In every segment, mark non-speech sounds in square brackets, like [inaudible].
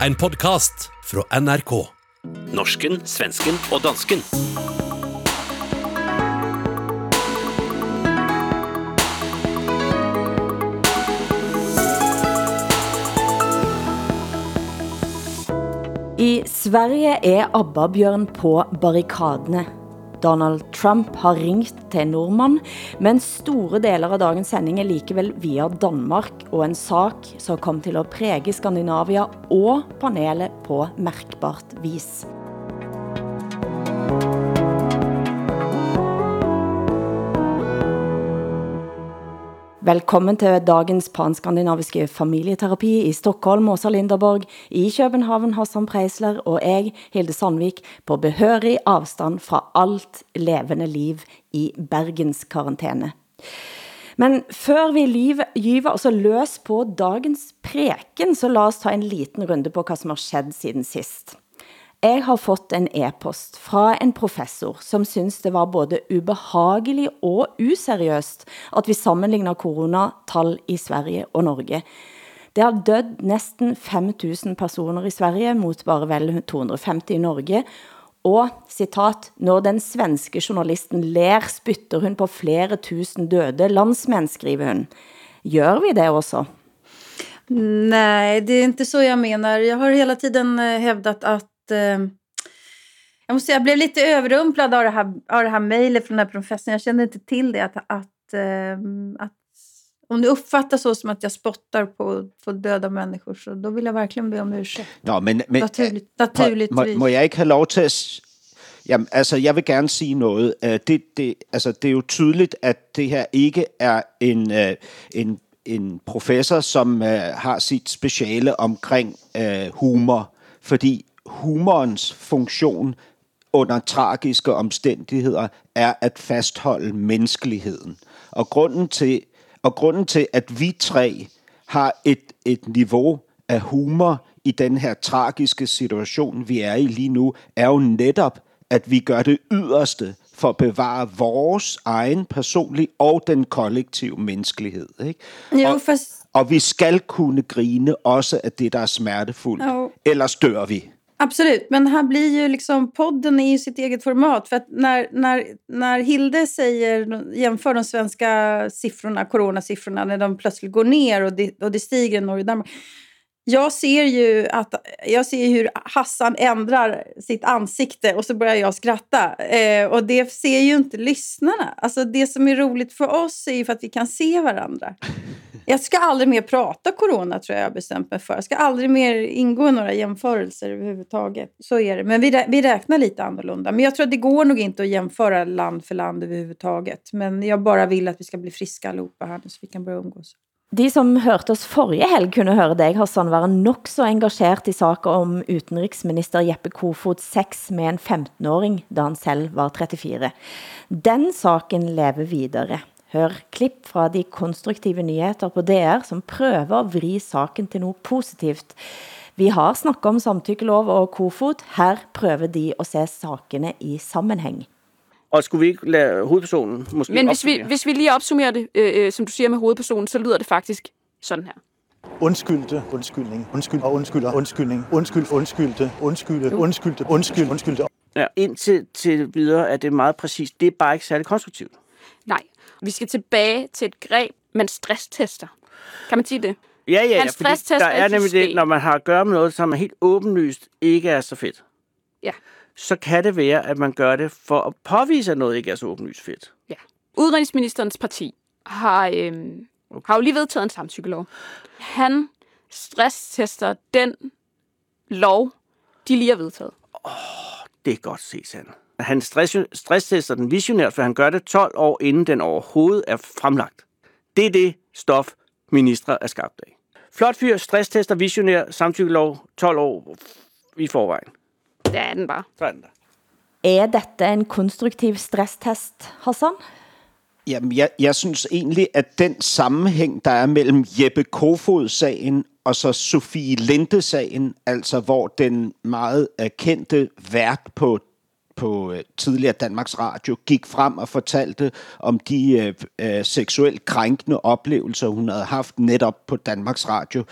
En podkast fra NRK. Norsken, svensken og dansken. I Sverige er ABBA-bjørn på barrikadene. Donald Trump har ringt til en nordmand, men store deler av dagens sending er likevel via Danmark og en sak som kom til at præge Skandinavia og panelet på mærkbart vis. Velkommen til dagens panskandinaviske familieterapi i Stockholm, Åsa Linderborg, i København, Hassan Preisler og jeg, Hilde Sandvik, på behørig afstand fra alt levende liv i Bergens karantæne. Men før vi liv, gyver os løs på dagens preken, så lad os ta en liten runde på hvad som har skjedd siden sist. Jeg har fått en e-post fra en professor, som synes det var både ubehageligt og useriøst, at vi sammenligner coronatal i Sverige og Norge. Det har dødd næsten 5.000 personer i Sverige mot bare vel 250 i Norge, og, citat, når den svenske journalisten ler, spytter hun på flere tusen døde landsmænd, skriver hun. Gør vi det også? Nej, det är inte så jag menar. Jag har hela tiden eh, hävdat att eh, jag måste säga, jag blev lite överrumplad av det här, av det här mejlet från den här professorn. Jag kände inte till det. Att, att, eh, att, om det uppfattas så som att jag spottar på, på döda människor så då vill jag verkligen be om ursäkt. Nå, men, men Naturligt, må, naturligtvis. må jeg ikke have lov til at... Jamen, altså, jeg vil gerne sige noget. Øh, Det, det, altså, det er jo tydeligt, at det her ikke er en, øh, en, en professor, som øh, har sit speciale omkring humor, fordi humorens funktion under tragiske omstændigheder er at fastholde menneskeligheden. Og grunden til, og grunden til at vi tre har et, et niveau af humor i den her tragiske situation, vi er i lige nu, er jo netop, at vi gør det yderste for at bevare vores egen personlige og den kollektive menneskelighed. Ikke? Jo, og, fast og vi skal kunne grine også af det, der er smertefuldt. Jo. Ellers dør vi. Absolut, men här blir ju liksom podden är ju sitt eget format. För att när, när, när Hilde säger, jämför de svenska siffrorna, coronasiffrorna, när de plötsligt går ner och det, och det stiger i Norge och Danmark. Jag ser ju att jag ser hur Hassan ändrar sitt ansikte och så börjar jag skratta. Eh, och det ser ju inte lyssnarna. Alltså det som är roligt för oss är ju för att vi kan se varandra. [laughs] Jag ska aldrig mer prata corona tror jag jag bestämt mig för. Jag ska aldrig mer ingå i några jämförelser överhuvudtaget. Så är det. Men vi, rä- vi räknar lite annorlunda. Men jag tror att det går nog inte att jämföra land för land överhuvudtaget. Men jag bara vill att vi ska bli friska allihopa här nu så vi kan börja umgås. De som hørte oss forrige helg kunne høre dig, Hassan, være nok så engageret i saker om utenriksminister Jeppe Kofods sex med en 15-åring, da han selv var 34. Den saken lever videre. Hør klipp fra de konstruktive nyheter på DR, som prøver at vri saken til noget positivt. Vi har snakket om samtykkelov og Kofod. Her prøver de at se sakene i sammenhæng. Og skulle vi ikke lade hovedpersonen måske Men hvis vi, hvis vi lige opsummerer det, øh, øh, som du siger med hovedpersonen, så lyder det faktisk sådan her. Undskyldte, undskyldning, undskyld og undskylder, undskyldning, undskyld, undskyldte, undskylde, undskyldte, undskyld, undskyldte. Ja, indtil til videre er det meget præcist. Det er bare ikke særlig konstruktivt. Nej, vi skal tilbage til et greb, man stresstester. Kan man sige det? Ja, ja, ja, fordi der er nemlig det, når man har at gøre med noget, som er helt åbenlyst ikke er så fedt. Ja. Så kan det være, at man gør det for at påvise, at noget ikke er så åbenlyst fedt. ja. Udenrigsministerens parti har, øh, har jo lige vedtaget en samtykkelov. Han stresstester den lov, de lige har vedtaget. Det er godt set, Sande. Han stress, stresstester den visionært, for han gør det 12 år, inden den overhovedet er fremlagt. Det er det stof, ministre er skabt af. Flot fyr, stresstester, visionær, samtykkelov, 12 år i forvejen. Det er den bare. Så er den der. Er dette en konstruktiv stresstest, Hassan? Jamen, jeg, jeg synes egentlig, at den sammenhæng, der er mellem Jeppe Kofod-sagen og så Sofie Linde-sagen, altså hvor den meget erkendte vært på på øh, tidligere Danmarks Radio gik frem og fortalte om de øh, øh, seksuelt krænkende oplevelser, hun havde haft netop på Danmarks Radio.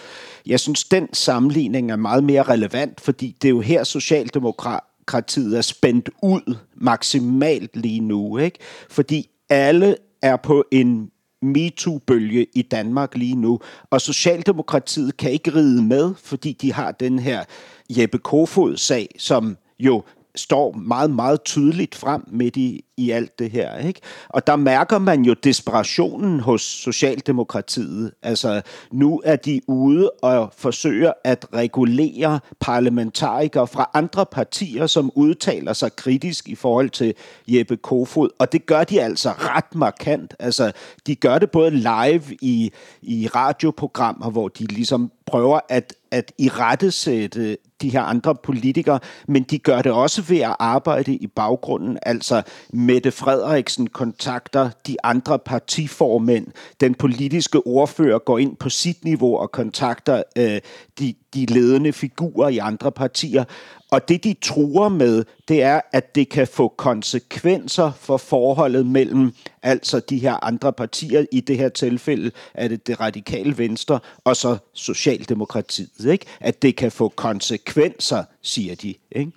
Jeg synes, den sammenligning er meget mere relevant, fordi det er jo her Socialdemokratiet er spændt ud maksimalt lige nu. Ikke? Fordi alle er på en MeToo-bølge i Danmark lige nu, og Socialdemokratiet kan ikke ride med, fordi de har den her Jeppe Kofod-sag, som jo står meget, meget tydeligt frem midt i, i alt det her. Ikke? Og der mærker man jo desperationen hos Socialdemokratiet. Altså, nu er de ude og forsøger at regulere parlamentarikere fra andre partier, som udtaler sig kritisk i forhold til Jeppe Kofod. Og det gør de altså ret markant. Altså, de gør det både live i, i radioprogrammer, hvor de ligesom prøver at, at i rettesætte de her andre politikere, men de gør det også ved at arbejde i baggrunden. Altså Mette Frederiksen kontakter de andre partiformænd. Den politiske ordfører går ind på sit niveau og kontakter øh, de, de ledende figurer i andre partier. Og det, de truer med, det er, at det kan få konsekvenser for forholdet mellem altså de her andre partier, i det her tilfælde er det det radikale venstre, og så Socialdemokratiet. Ikke? At det kan få konsekvenser, siger de. Ikke?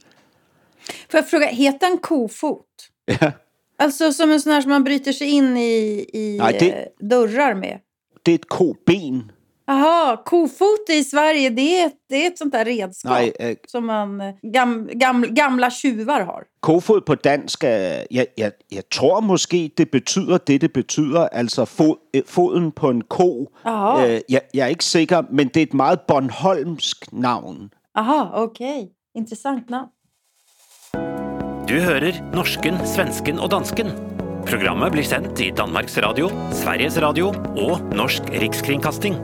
Får jag fråga, heter han kofot? Ja. Alltså som en sån här som man bryter sig in i, i Nej, det- eh, dörrar med? Det er et koben. Jaha, kofot i Sverige, det är, ett- det är ett sånt där redskap Nej, øh, som man, eh, gam, gam, gamla tjuvar har. Kofod på dansk, jeg, jeg, jeg tror måske, det betyder det, det betyder, altså fod, øh, foden på en ko. Jaha. Øh, jeg, jeg er ikke sikker, men det er et meget Bornholmsk navn. Aha, okej. Intressant namn. Du hører norsken, svensken og dansken. Programmet blir sendt i Danmarks Radio, Sveriges Radio og Norsk Rikskringkasting.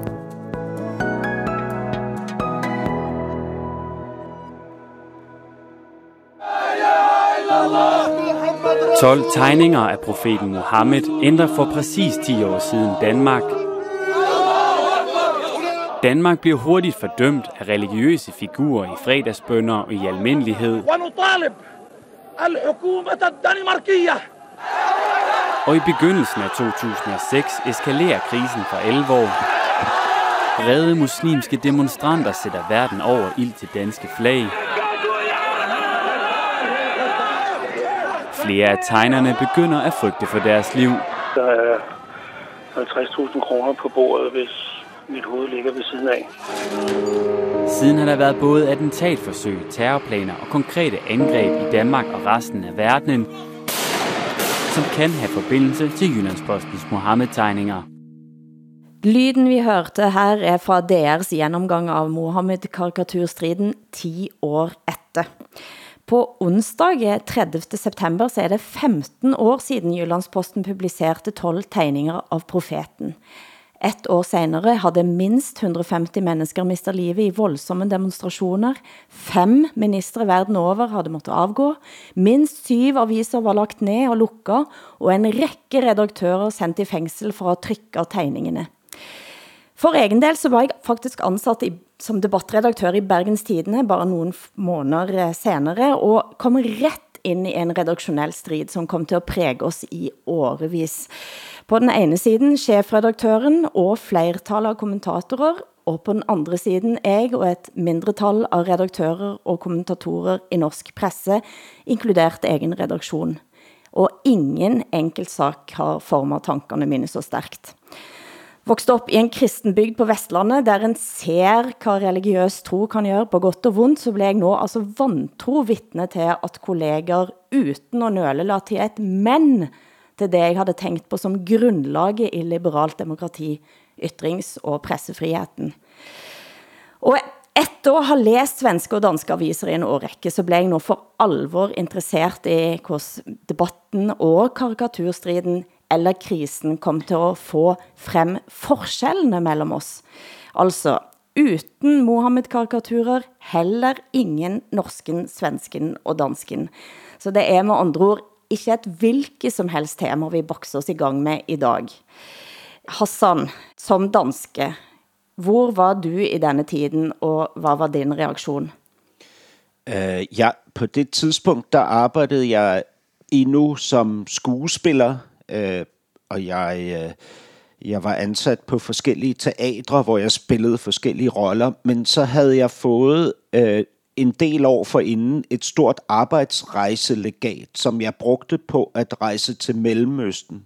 12 tegninger af profeten Mohammed ændrer for præcis 10 år siden Danmark. Danmark bliver hurtigt fordømt af religiøse figurer i fredagsbønder og i almindelighed. Og i begyndelsen af 2006 eskalerer krisen for alvor. Brede muslimske demonstranter sætter verden over ild til danske flag. Flere af tegnerne begynder at frygte for deres liv. Der er 50.000 kroner på bordet, hvis mit hoved ligger ved siden af. Siden har der været både attentatforsøg, terrorplaner og konkrete angreb i Danmark og resten af verdenen, som kan have forbindelse til Jyllandspostens Mohammed-tegninger. Lyden vi hørte her er fra DR's gennemgang av Mohammed-karikaturstriden 10 år efter. På onsdag eh, 30. september så er det 15 år siden Jyllandsposten publicerede 12 tegninger av profeten. Et år senere havde minst 150 mennesker mistet livet i voldsomme demonstrationer. Fem ministre verden over havde måttet afgå. Minst syv aviser var lagt ned og lukket, og en række redaktører sendt i fængsel for at trykke tegningene. For egen del så var jeg faktisk ansat i, som debattredaktør i Bergens Tidene bare nogle måneder eh, senere, og kom ret ind i en redaktionel strid, som kom til at præge os i årevis. På den ene siden chefredaktøren og flertal av kommentatorer, og på den andre siden jeg og et mindretal av redaktører og kommentatorer i norsk presse, inkludert egen redaktion. Og ingen enkelt sak har formet tankerne mine så stærkt. Vokste op i en kristen bygd på Vestlandet, der en ser, hvad religiøs tro kan gøre på godt og vondt, så blev jeg nå altså vantro vittne til, at kolleger uten at nøle la til et men til det, jeg havde tænkt på som grundlaget i liberalt demokrati, ytrings- og pressefriheten. Og efter at have læst svenske og danske aviser i en årrække, så blev jeg nu for alvor interesseret i hvordan debatten og karikaturstriden eller krisen kom til at få frem forskellene mellem os. Altså, uten Mohammed-karikaturer, heller ingen norsken, svensken og dansken. Så det er med andre ord ikke et hvilket som helst tema, vi bakser os i gang med i dag. Hassan, som danske, hvor var du i denne tiden, og hvad var din reaktion? Uh, eh, ja, på det tidspunkt, der arbejdede jeg endnu som skuespiller, øh, og jeg, øh, jeg var ansat på forskellige teatre, hvor jeg spillede forskellige roller, men så havde jeg fået øh, en del år forinden et stort arbejdsrejselegat, som jeg brugte på at rejse til Mellemøsten.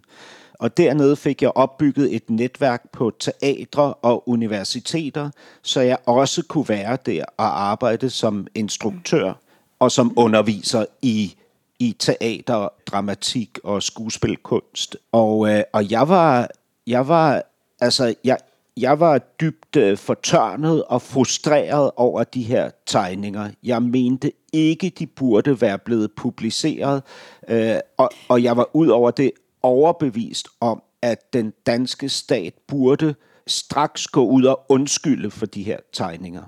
Og dernede fik jeg opbygget et netværk på teatre og universiteter, så jeg også kunne være der og arbejde som instruktør og som underviser i i teater, dramatik og skuespilkunst. Og, øh, og jeg var, jeg var, altså, jeg, jeg var dybt øh, fortørnet og frustreret over de her tegninger. Jeg mente ikke, de burde være blevet publiceret, øh, og, og jeg var ud over det overbevist om, at den danske stat burde straks gå ud og undskylde for de her tegninger.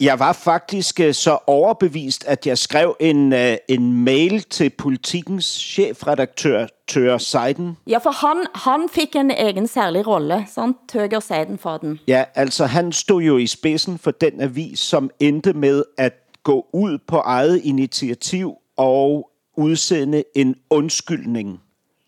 Jeg var faktisk øh, så overbevist, at jeg skrev en, uh, en mail til politikens chefredaktør, Tør Seiden. Ja, for han, han fik en egen særlig rolle, sådan Tøger Seiden for den. Ja, altså han stod jo i spidsen for den avis, som endte med at gå ud på eget initiativ og udsende en undskyldning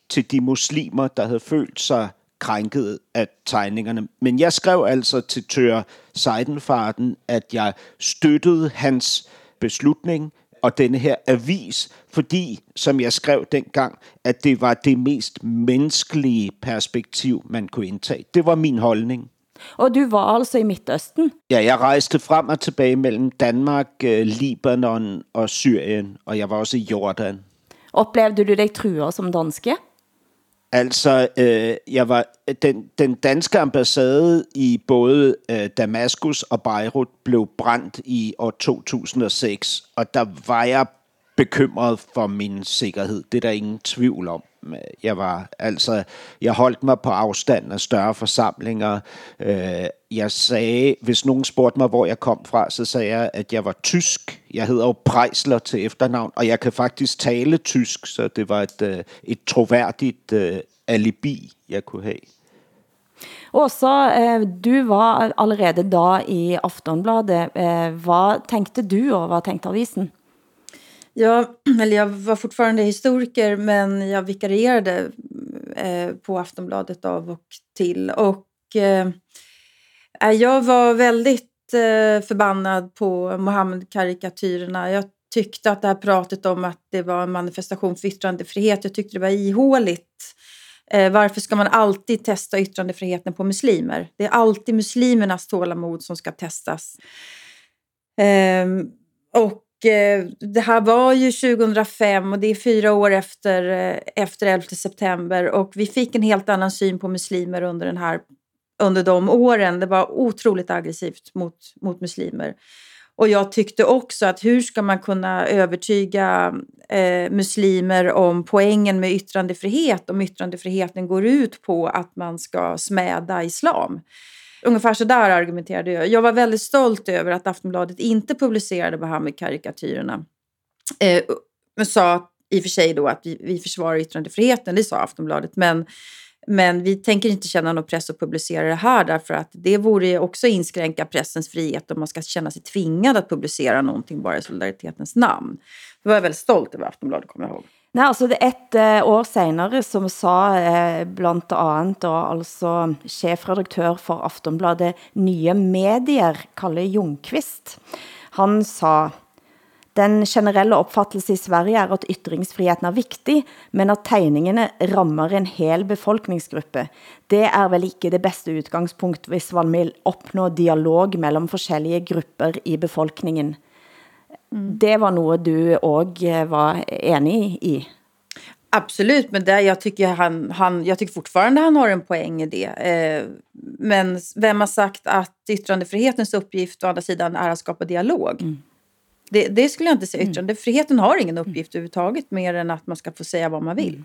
til de muslimer, der havde følt sig krænket af tegningerne. Men jeg skrev altså til Tør Seidenfarten, at jeg støttede hans beslutning og denne her avis, fordi, som jeg skrev dengang, at det var det mest menneskelige perspektiv, man kunne indtage. Det var min holdning. Og du var altså i Midtøsten? Ja, jeg rejste frem og tilbage mellem Danmark, øh, Libanon og Syrien, og jeg var også i Jordan. Oplevede du dig truer som danske? Altså, øh, jeg var den, den danske ambassade i både øh, Damaskus og Beirut blev brændt i år 2006, og der var jeg bekymret for min sikkerhed. Det er der ingen tvivl om. Jeg var altså, jeg holdt mig på afstand af større forsamlinger. Øh, jeg sagde, hvis nogen spurgte mig, hvor jeg kom fra, så sagde jeg, at jeg var tysk. Jeg hedder jo Preisler til efternavn, og jeg kan faktisk tale tysk, så det var et, øh, et troværdigt øh, alibi, jeg kunne have. Åsa, du var allerede da i Aftonbladet. Hvad tænkte du, og hvad tænkte avisen? Ja, eller jag var fortfarande historiker men jag vikarierade eh, på Aftonbladet av och till. Och eh, eh, jag var väldigt eh, förbannad på Mohammed-karikatyrerna. Jag tyckte att det här pratet om att det var en manifestation för yttrandefrihet, jag tyckte det var ihåligt. Eh, varför ska man alltid testa yttrandefriheten på muslimer? Det är alltid muslimernas tålamod som ska testas. Eh, och Eh, det här var ju 2005 och det är fyra år efter, eh, efter 11 september och vi fick en helt annan syn på muslimer under, den här, under de åren. Det var otroligt aggressivt mot, mot muslimer. Och jag tyckte också att hur ska man kunna övertyga eh, muslimer om poängen med yttrandefrihet om yttrandefriheten går ut på att man ska smäda islam. Ungefär så där argumenterade jag. Jag var väldigt stolt över att Aftonbladet inte publicerade Mohammed-karikatyrerna. Eh, men sa i och för sig då att vi, vi försvarar yttrandefriheten, det sa Aftonbladet. Men, men vi tänker inte känna någon press att publicera det här därför att det vore också inskränka pressens frihet om man ska känna sig tvingad att publicera någonting bara i solidaritetens namn. Det var jag väldigt stolt över Aftonbladet, kommer jag ihåg. Nej, altså det et eh, år senere, som sa eh, uh, blandt andet, og altså chefredaktør for Aftonbladet Nye Medier, Kalle Junkvist, han sa, den generelle opfattelse i Sverige er, at ytringsfriheten er vigtig, men at tegningene rammer en hel befolkningsgruppe. Det er vel ikke det bedste udgangspunkt, hvis man vil opnå dialog mellem forskellige grupper i befolkningen. Mm. Det var noget du också eh, var enig i? Absolut, men det, jag, tycker han, han, jag tycker fortfarande han har en poäng i det. Eh, men vem har sagt att yttrandefrihetens uppgift å andra sidan är att skapa dialog? Mm. Det, det skulle jag inte säga. Mm. Yttrandefriheten har ingen uppgift överhuvudtaget mer än att man ska få säga vad man vill. Mm.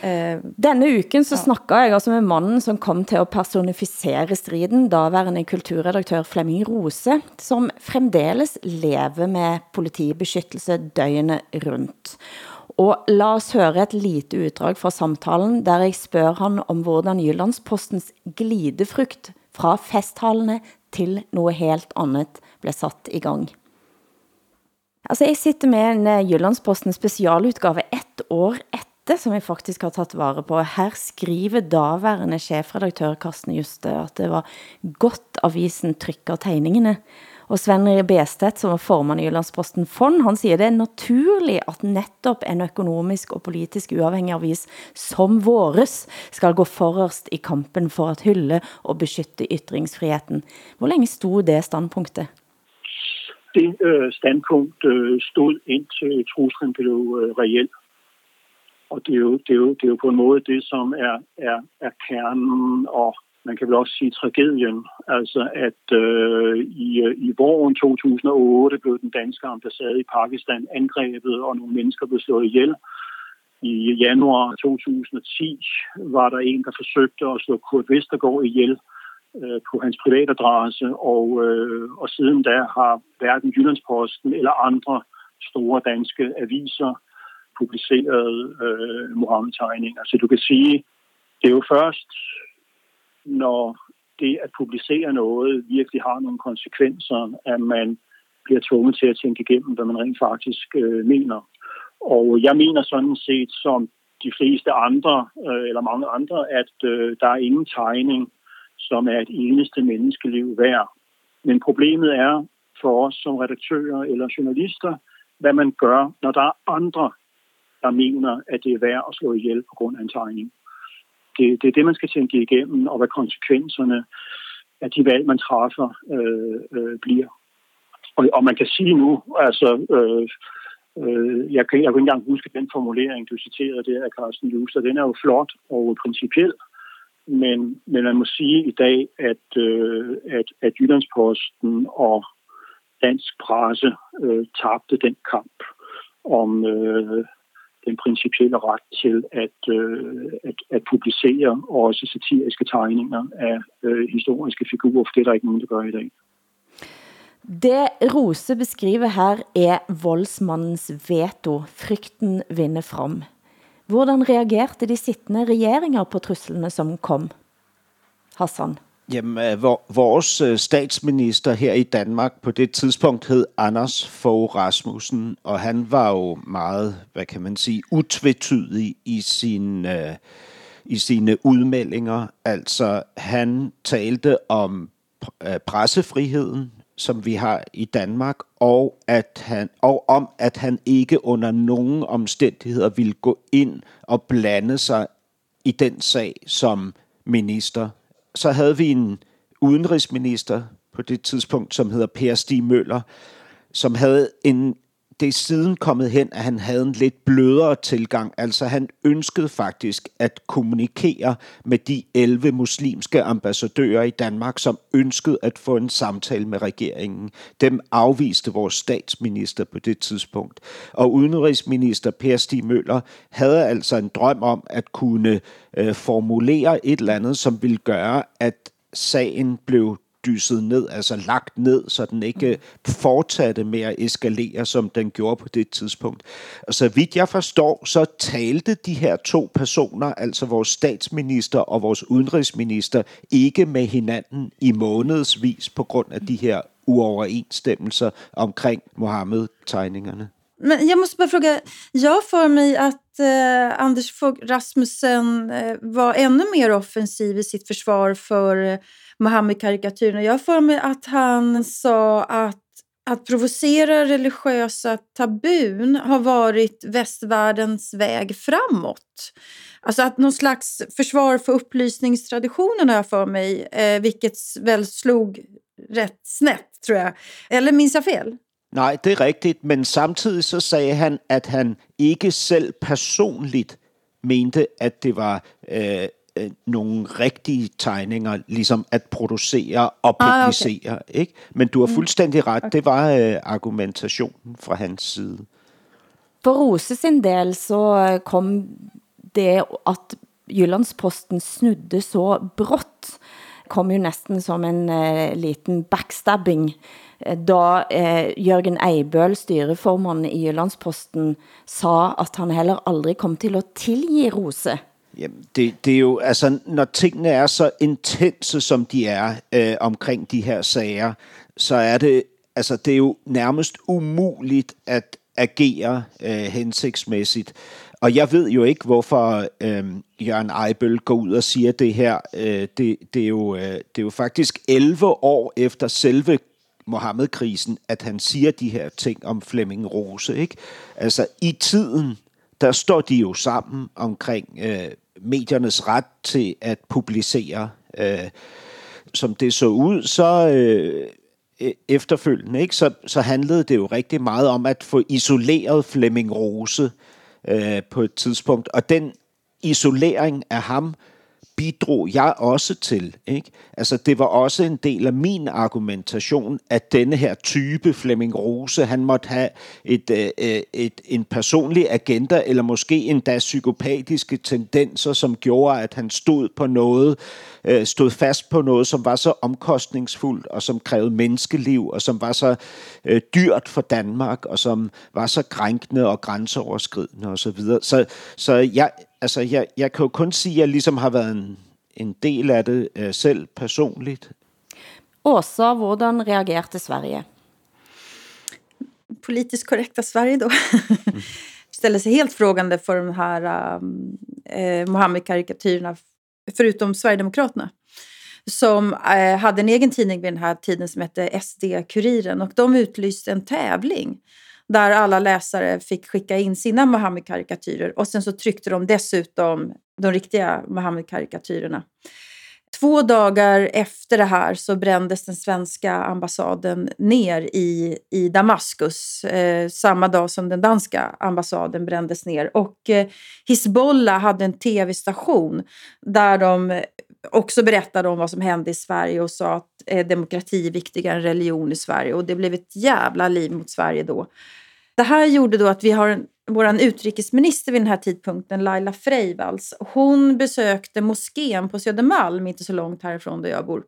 Eh, Denne uken så ja. snakket jeg altså med mannen, som kom til at personificere striden, daværende kulturredaktør Flemming Rose, som fremdeles lever med politibeskyttelse døgnet rundt. Og la os høre et lite uddrag fra samtalen, der jeg spørger han om hvordan Jyllandspostens glidefrugt fra festhallene til noget helt andet blev sat i gang. Altså, jeg sitter med en uh, Jyllandsposten specialutgave ett år efter, som jeg faktisk har taget vare på. Her skriver daværende chefredaktør Karsten Juste, at det var godt avisen trykker tegningene. Og Sven Bestedt, som var formand i Jyllandsposten Fond, han siger, det er naturligt, at netop en økonomisk og politisk uafhængig avis som vores skal gå forrest i kampen for at hylde og beskytte ytringsfriheten. Hvor længe stod det standpunktet? Det øh, standpunkt øh, stod indtil truslen blev øh, reelt. Og det er, jo, det, er jo, det er jo på en måde det, som er, er, er kernen og man kan vel også sige tragedien. Altså at øh, i, øh, i våren 2008 blev den danske ambassade i Pakistan angrebet, og nogle mennesker blev slået ihjel. I januar 2010 var der en, der forsøgte at slå Kurt Vestergaard ihjel øh, på hans privatadresse, og, øh, og siden da har hverken Jyllandsposten eller andre store danske aviser publicerede øh, Mohammed-tegninger. Så du kan sige, det er jo først når det at publicere noget virkelig har nogle konsekvenser, at man bliver tvunget til at tænke igennem, hvad man rent faktisk øh, mener. Og jeg mener sådan set, som de fleste andre, øh, eller mange andre, at øh, der er ingen tegning, som er et eneste menneskeliv værd. Men problemet er for os som redaktører eller journalister, hvad man gør, når der er andre, der mener, at det er værd at slå ihjel på grund af en tegning det, det er det, man skal tænke igennem, og hvad konsekvenserne af de valg, man træffer, øh, øh, bliver. Og, og man kan sige nu, altså, øh, øh, jeg, kan, jeg kan ikke engang huske den formulering, du citerede der af Carsten Juster, den er jo flot og principiel, men, men man må sige i dag, at, øh, at, at Jyllandsposten og dansk presse øh, tabte den kamp om, øh, den principielle ret til at, øh, at, at publicere også satiriske tegninger af øh, historiske figurer, for det er der ikke nogen, der gør i dag. Det Rose beskriver her er voldsmandens veto. Frygten vinder frem. Hvordan reagerte de sittende regeringer på truslene som kom? Hassan? Jamen, øh, vores øh, statsminister her i Danmark på det tidspunkt hed Anders Fogh Rasmussen, og han var jo meget, hvad kan man sige, utvetydig i sin, øh, i sine udmeldinger. Altså, han talte om øh, pressefriheden, som vi har i Danmark, og, at han, og om, at han ikke under nogen omstændigheder ville gå ind og blande sig i den sag som minister så havde vi en udenrigsminister på det tidspunkt, som hedder Per Stig Møller, som havde en det er siden kommet hen, at han havde en lidt blødere tilgang. Altså han ønskede faktisk at kommunikere med de 11 muslimske ambassadører i Danmark, som ønskede at få en samtale med regeringen. Dem afviste vores statsminister på det tidspunkt. Og udenrigsminister Per Stig Møller havde altså en drøm om at kunne øh, formulere et eller andet, som ville gøre, at sagen blev dyset ned, altså lagt ned, så den ikke fortsatte med at eskalere, som den gjorde på det tidspunkt. Og så vidt jeg forstår, så talte de her to personer, altså vores statsminister og vores udenrigsminister, ikke med hinanden i månedsvis på grund af de her uoverensstemmelser omkring Mohammed-tegningerne. Men jag måste bara fråga, jag för mig att eh, Anders Fogh Rasmussen eh, var ännu mer offensiv i sitt försvar för eh, Mohammed-karikatyren. Jag för mig att han sa att att provocera religiösa tabun har varit västvärldens väg framåt. Alltså att någon slags försvar för upplysningstraditionen har jag för mig, eh, vilket väl slog rätt snett tror jag. Eller minns jag fel? Nej, det är riktigt, men samtidigt så säger han, att han inte själv personligt mente, att det var eh, øh, nogle rigtige tegninger, ligesom at producere og publicere. Ah, okay. ikke? Men du har mm. fuldstændig ret, okay. det var øh, argumentationen fra hans side. For Rose sin del så øh, kom det, at Jyllandsposten snudde så brått, kom jo næsten som en uh, liten backstabbing, da uh, Jørgen Eibøl, styreformand i Jyllandsposten, sa at han heller aldrig kom til at tilgi Rose. Jamen, det, det er jo, altså, når tingene er så intense, som de er øh, omkring de her sager, så er det altså, det er jo nærmest umuligt at agere øh, hensigtsmæssigt. Og jeg ved jo ikke, hvorfor øh, Jørgen Eibøl går ud og siger det her. Øh, det, det, er jo, øh, det er jo faktisk 11 år efter selve Mohammed-krisen, at han siger de her ting om Flemming Rose. Ikke? Altså i tiden, der står de jo sammen omkring øh, mediernes ret til at publicere. Øh, som det så ud, så øh, e-, efterfølgende, ikke? Så, så handlede det jo rigtig meget om at få isoleret Flemming Rose øh, på et tidspunkt. Og den isolering af ham bidrog jeg også til. Ikke? Altså, det var også en del af min argumentation, at denne her type Flemming Rose, han måtte have et, øh, øh, et, en personlig agenda, eller måske endda psykopatiske tendenser, som gjorde, at han stod på noget, øh, stod fast på noget, som var så omkostningsfuldt, og som krævede menneskeliv, og som var så øh, dyrt for Danmark, og som var så krænkende og grænseoverskridende osv. Så, videre. så, så jeg, altså, jeg, jeg kan jo kun sige, at jeg ligesom har været en, en del af det øh, selv personligt. Åsa, hvordan reagerte Sverige? Politiskt korrekta Sverige då. [laughs] Ställer sig helt frågande för de här um, eh, Mohammed-karikatyrerna, förutom Sverigedemokraterna som eh, hade en egen tidning vid den här tiden som hette SD-Kuriren och de utlyste en tävling där alla läsare fick skicka in sina Muhammedkarikatyrer. och sen så tryckte de dessutom de riktiga Muhammedkarikatyrerna. Två dagar efter det här så brändes den svenska ambassaden ner i, i Damaskus eh, samma dag som den danska ambassaden brändes ner. Och eh, Hizbollah hade en tv-station där de också berättade om vad som hände i Sverige och sa att eh, demokrati är viktigare än religion i Sverige. Och det blev ett jävla liv mot Sverige då. Det här gjorde då att vi har en, vår utrikesminister vid den här tidpunkten, Laila Freivalds. Hon besökte moskén på Södermalm, inte så långt härifrån där jag bor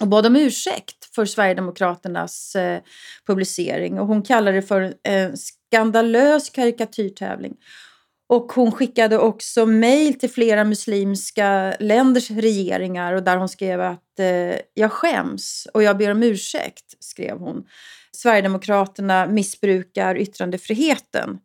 och bad om ursäkt för Sverigedemokraternas eh, publicering. Och hon kallade det för en skandalös karikatyrtävling. Och hon skickade också mejl till flera muslimska länders regeringar och där hon skrev att eh, jag skäms och jag ber om ursäkt, skrev hon. Sverigedemokraterna missbrukar yttrandefriheten.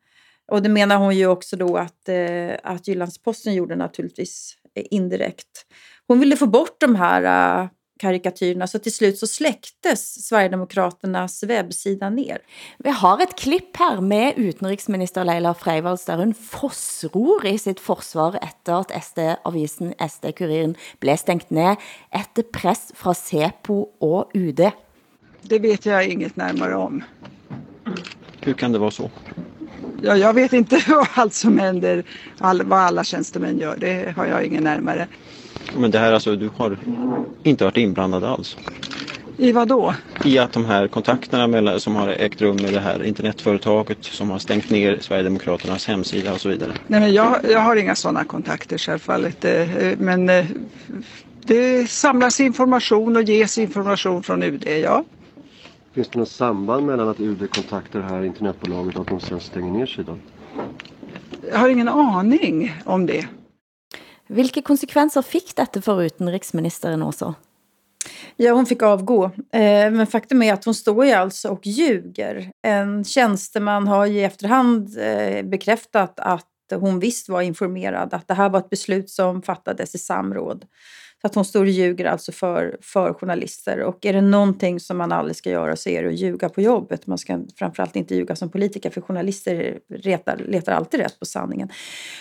Och det menar hon ju också då att, eh, att Jyllandsposten gjorde naturligtvis eh, indirekt. Hon ville få bort de här eh, karikatyrerna så till slut så släcktes Sverigedemokraternas webbsida ner. Vi har ett klipp här med utrikesminister Leila Freivalds där hon fossror i sitt försvar efter att SD-avisen SD-kuriren blev stängt ner efter press från Sepo och UD. Det vet jag inget närmare om. Hur kan det vara så? Ja, jag vet inte [laughs] vad allt som händer, all, vad alla tjänstemän gör. Det har jag ingen närmare. Men det här alltså, du har inte varit inblandad alls? I vad då? I att de här kontakterna mellan, som har ägt rum med det här internetföretaget som har stängt ner Sverigedemokraternas hemsida och så vidare. Nej, men jag, jag har inga sådana kontakter självfallet. Eh, men eh, det samlas information och ges information från UD, ja. Finns det något samband mellan att UD kontaktar det här internetbolaget och att de sen stänger ner sidan? Jag har ingen aning om det. Vilka konsekvenser fick detta för utenriksministeren också? Ja, hon fick avgå. Eh, men faktum är att hon står ju alltså och ljuger. En tjänsteman har ju i efterhand eh, bekräftat att hon visst var informerad, att det här var ett beslut som fattades i samråd. Så att hon står och ljuger alltså för, för journalister. Och är det någonting som man aldrig ska göra så är det att ljuga på jobbet. Man ska framförallt inte ljuga som politiker för journalister retar, letar alltid rätt på sanningen.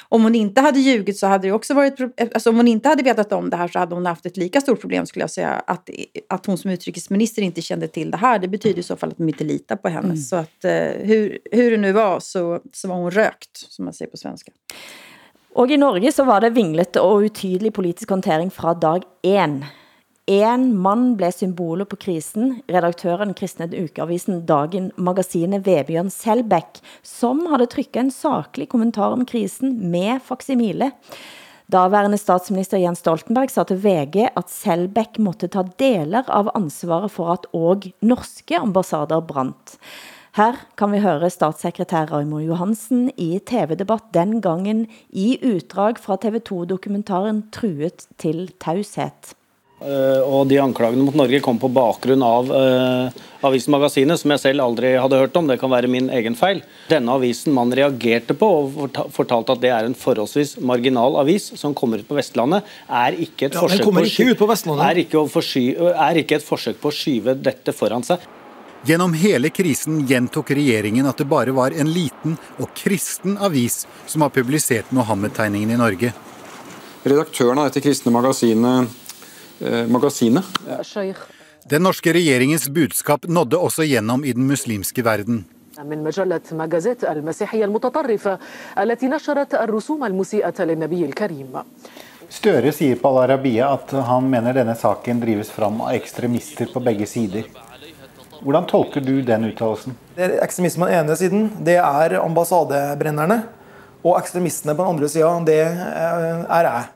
Om hon inte hade ljugit så hade det också varit... Alltså om hon inte hade vetat om det här så hade hon haft ett lika stort problem skulle jag säga. Att, att hon som utrikesminister inte kände till det här det betyder i så fall att de inte litar på henne. Mm. Så att eh, hur, hur det nu var så, så var hon rökt som man säger på svenska. Og i Norge så var det vinglete og utydelig politisk håndtering fra dag 1. En mand blev symbolet på krisen, redaktøren kristne ukeavisen Dagen magasinet Vebjørn Selbæk, som havde trykket en saklig kommentar om krisen med faksimile. Daværende statsminister Jens Stoltenberg sa til VG, at Selbæk måtte ta deler av ansvaret for at og norske ambassader brandt. Her kan vi høre statssekretær Raimond Johansen i TV-debatt den gangen i utdrag fra TV2-dokumentaren Truet til taushet. Eh, Og de anklagene mot Norge kom på bakgrunn av uh, avisen Magasinet, som jeg selv aldri hadde hørt om. Det kan være min egen feil. Denne avisen man reagerte på og forta- fortalte at det er en forholdsvis marginal avis som kommer ut på Vestlandet, er ikke et Ja, forsøk kommer på ikke på Vestlandet. Er ikke, forsky, er ikke et forsøk på å skyve dette foran seg. Gjennom hele krisen gjentok regjeringen at det bare var en liten og kristen avis som har publisert Mohammed-tegningen i Norge. Redaktøren av dette kristne magasinet, eh, magasinet Den norske regjeringens budskap nådde også gjennom i den muslimske verden. من مجلة مجازات المسيحية المتطرفة التي نشرت الرسوم المسيئة للنبي الكريم Støre sier på Al Arabiya at han mener denne saken drives fram av ekstremister på begge sider. Hvordan tolker du den uttalelsen? Det er ekstremisme på den ene siden, det er ambassadebrennerne. Og ekstremistene på den andre sida, det eh, er jeg.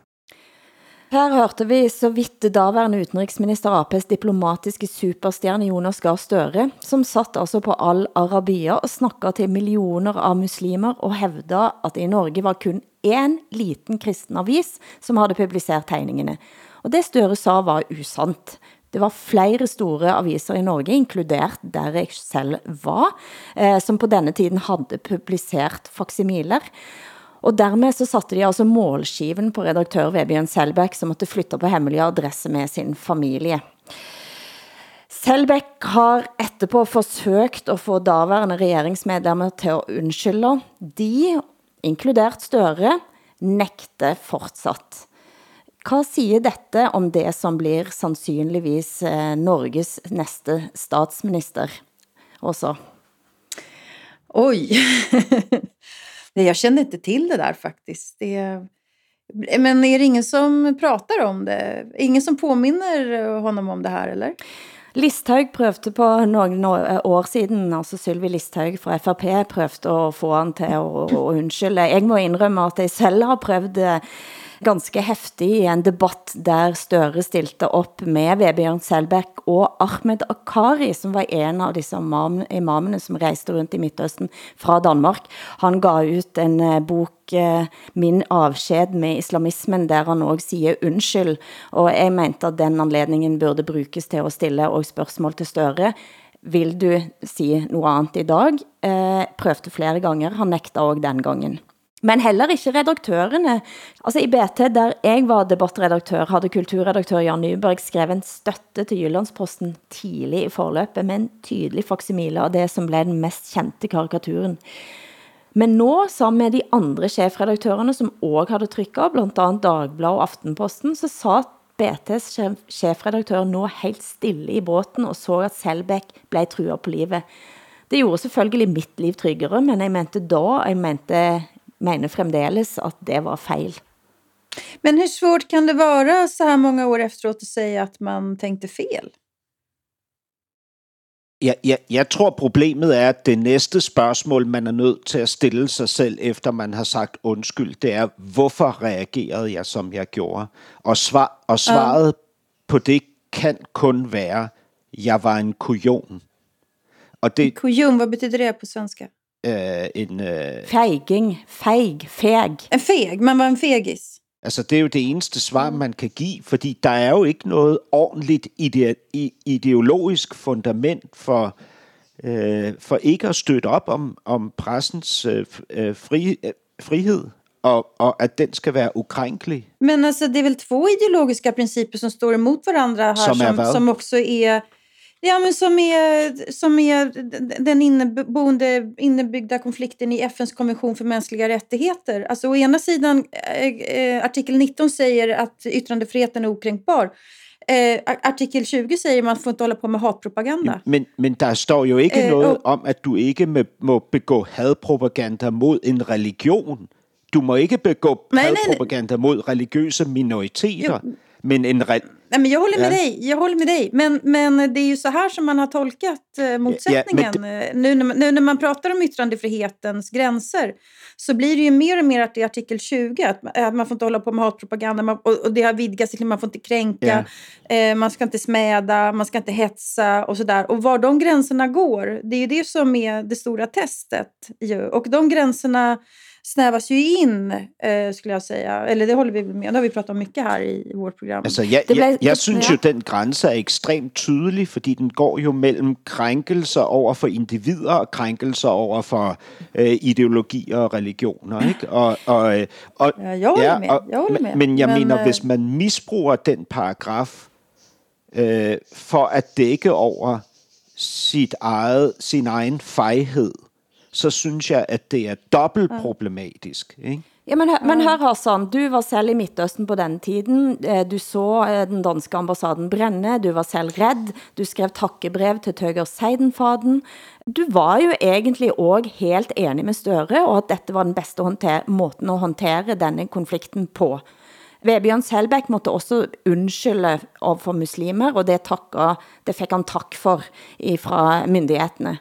Her hørte vi så vidt daværende utenriksminister AP's diplomatiske superstjerne Jonas Gahr Støre, som satt altså på Al Arabiya og snakket til millioner av muslimer og hævda at det i Norge var kun en liten kristen avis som havde publisert tegningene. Og det Støre sa var usant. Det var flere store aviser i Norge, inkludert der jeg selv var, eh, som på denne tiden havde publiceret faksimiler. Og dermed så satte de altså målskiven på redaktør Vebjørn Selbæk, som måtte flytte på hemmelige adresse med sin familie. Selbæk har etterpå forsøgt at få daværende regeringsmedlemmer til at undskylde. De, inkludert Støre, nægte fortsat. Hvad siger dette om det som blir sandsynligvis eh, Norges næste statsminister? Også. Oj. Nej, [laughs] jag kände inte till det där faktiskt. Det, men är det ingen som pratar om det? Ingen som påminner honom om det här, eller? Listhaug prøvde på nogle år siden, altså Sylvi Listhaug fra FRP prøvde at få han til at, undskylde. Jeg må indrømme at jeg selv har prøvet eh, ganske heftig i en debatt der Støre stilte op med Vebjørn Selbæk og Ahmed Akari, som var en av disse imam- imamene som rejste rundt i Midtøsten fra Danmark. Han gav ut en eh, bok, eh, Min avsked med islamismen, der han også siger undskyld. Og jeg mente at den anledningen burde brukes til at stille og spørgsmål til Støre. Vil du sige noget andet i dag? Eh, prøvde flere ganger, han nægter også den gangen. Men heller ikke redaktørerne. Altså i BT, der jeg var debattredaktør, havde kulturredaktør Jan Nyberg skrevet en støtte til Jyllandsposten tidlig i forløbet med en tydelig faksimile av det som blev den mest kendte karikaturen. Men nå, sammen med de andre chefredaktørerne, som også havde trykket, blandt andet Dagblad og Aftenposten, så sa BT's chef, chefredaktør nå helt stille i båten og så at Selbæk blev truet på livet. Det gjorde selvfølgelig mitt liv tryggere, men jeg mente da, jeg mente, mener fremdeles, at det var fejl. Men hur svårt kan det vara så här många år efteråt att säga att man tänkte fel? Jeg, jeg, jeg tror, problemet er, at det næste spørgsmål, man er nødt til at stille sig selv, efter man har sagt undskyld, det er, hvorfor reagerede jeg, som jeg gjorde? Og, svar, og svaret på det kan kun være, jeg var en kujon. Og det Kujon, vad betyder det på svenska? Er en... Øh, Feiging, feig, feg. En feg, man var en fegis. Altså, det er jo det eneste svar, man kan give, fordi der er jo ikke noget ordentligt ide- ideologisk fundament for, øh, for ikke at støtte op om, om pressens øh, øh, fri, øh, frihed, og, og at den skal være ukrænkelig. Men alltså, det är väl två ideologiska principer som står emot varandra här Som som, som också är Ja, men som är, som är den inneboende, innebyggda konflikten i FNs konvention för mänskliga rättigheter. Alltså å ena sidan, eh, eh, artikel 19 säger att yttrandefriheten är okränkbar. Eh, artikel 20 säger man får inte hålla på med hatpropaganda. Men, men der står jo Øh, øh, noget og- om, at du ikke må, må begå hadpropaganda mod en religion. Du må ikke begå Nej, nej, nej. hadpropaganda mod religiøse minoriteter. Men en re- Nej, men jag håller med Ja. dig. Jag håller med dig. Men, men det är ju så här som man har tolkat eh, motsättningen. Eh, nu, när man, nu när man pratar om yttrandefrihetens gränser så blir det ju mer och mer att det är artikel 20. Att, man- att man får inte hålla på med hatpropaganda. Man, och, och det har vidgats till att man får inte kränka. Eh, man ska inte smäda. Man ska inte hetsa och sådär. Och var de gränserna går, det är ju det som är det stora testet. Ju. Och de gränserna snävas ju in, eh, skulle jag säga. Eller det håller vi med Det har vi pratat om mycket här i, vårt program. Altså, jeg, jeg, jeg synes jo, den grænse er ekstremt tydelig, fordi den går jo mellem krænkelser over for individer og krænkelser over for øh, ideologier og religioner. Ikke? Og, og, øh, og, ja, jeg holder ja, med. Jeg holder med. Men jeg men, mener, øh, hvis man misbruger den paragraf øh, for at dække over sit eget, sin egen fejhed, så synes jeg, at det er dobbelt problematisk. Ikke? Ja, men, men hør Hassan, du var selv i Midtøsten på den tiden. Eh, Du så eh, den danske ambassaden brænde, du var selv redd, du skrev takkebrev til Tøger Seidenfaden. Du var jo egentlig også helt enig med Støre, og at dette var den bedste håndter- måten at håndtere denne konflikten på. Vebjørn Selbæk måtte også undskylde overfor muslimer, og det, takka, det fik han tak for fra myndighetene.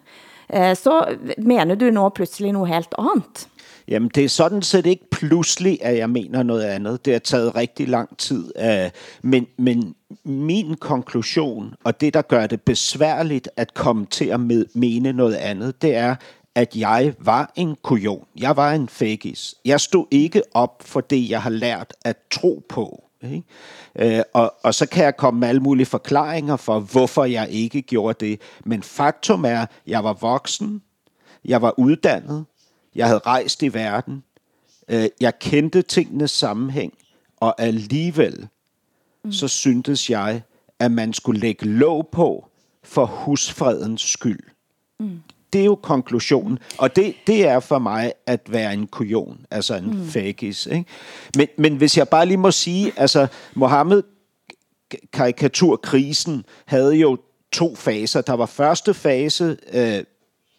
Eh, Så mener du nå pludselig noget helt andet? Jamen, det er sådan set ikke pludselig, at jeg mener noget andet. Det har taget rigtig lang tid. Eh, men, men min konklusion, og det, der gør det besværligt at komme til at med, mene noget andet, det er, at jeg var en kujon. Jeg var en fagis. Jeg stod ikke op for det, jeg har lært at tro på. Ikke? Øh, og, og så kan jeg komme med alle mulige forklaringer for, hvorfor jeg ikke gjorde det. Men faktum er, jeg var voksen, jeg var uddannet, jeg havde rejst i verden, øh, jeg kendte tingenes sammenhæng, og alligevel mm. så syntes jeg, at man skulle lægge låg på for husfredens skyld. Mm. Det er jo konklusionen, og det, det er for mig at være en kujon, altså en mm. fagis. Ikke? Men, men hvis jeg bare lige må sige, altså Mohammed karikaturkrisen havde jo to faser. Der var første fase, øh,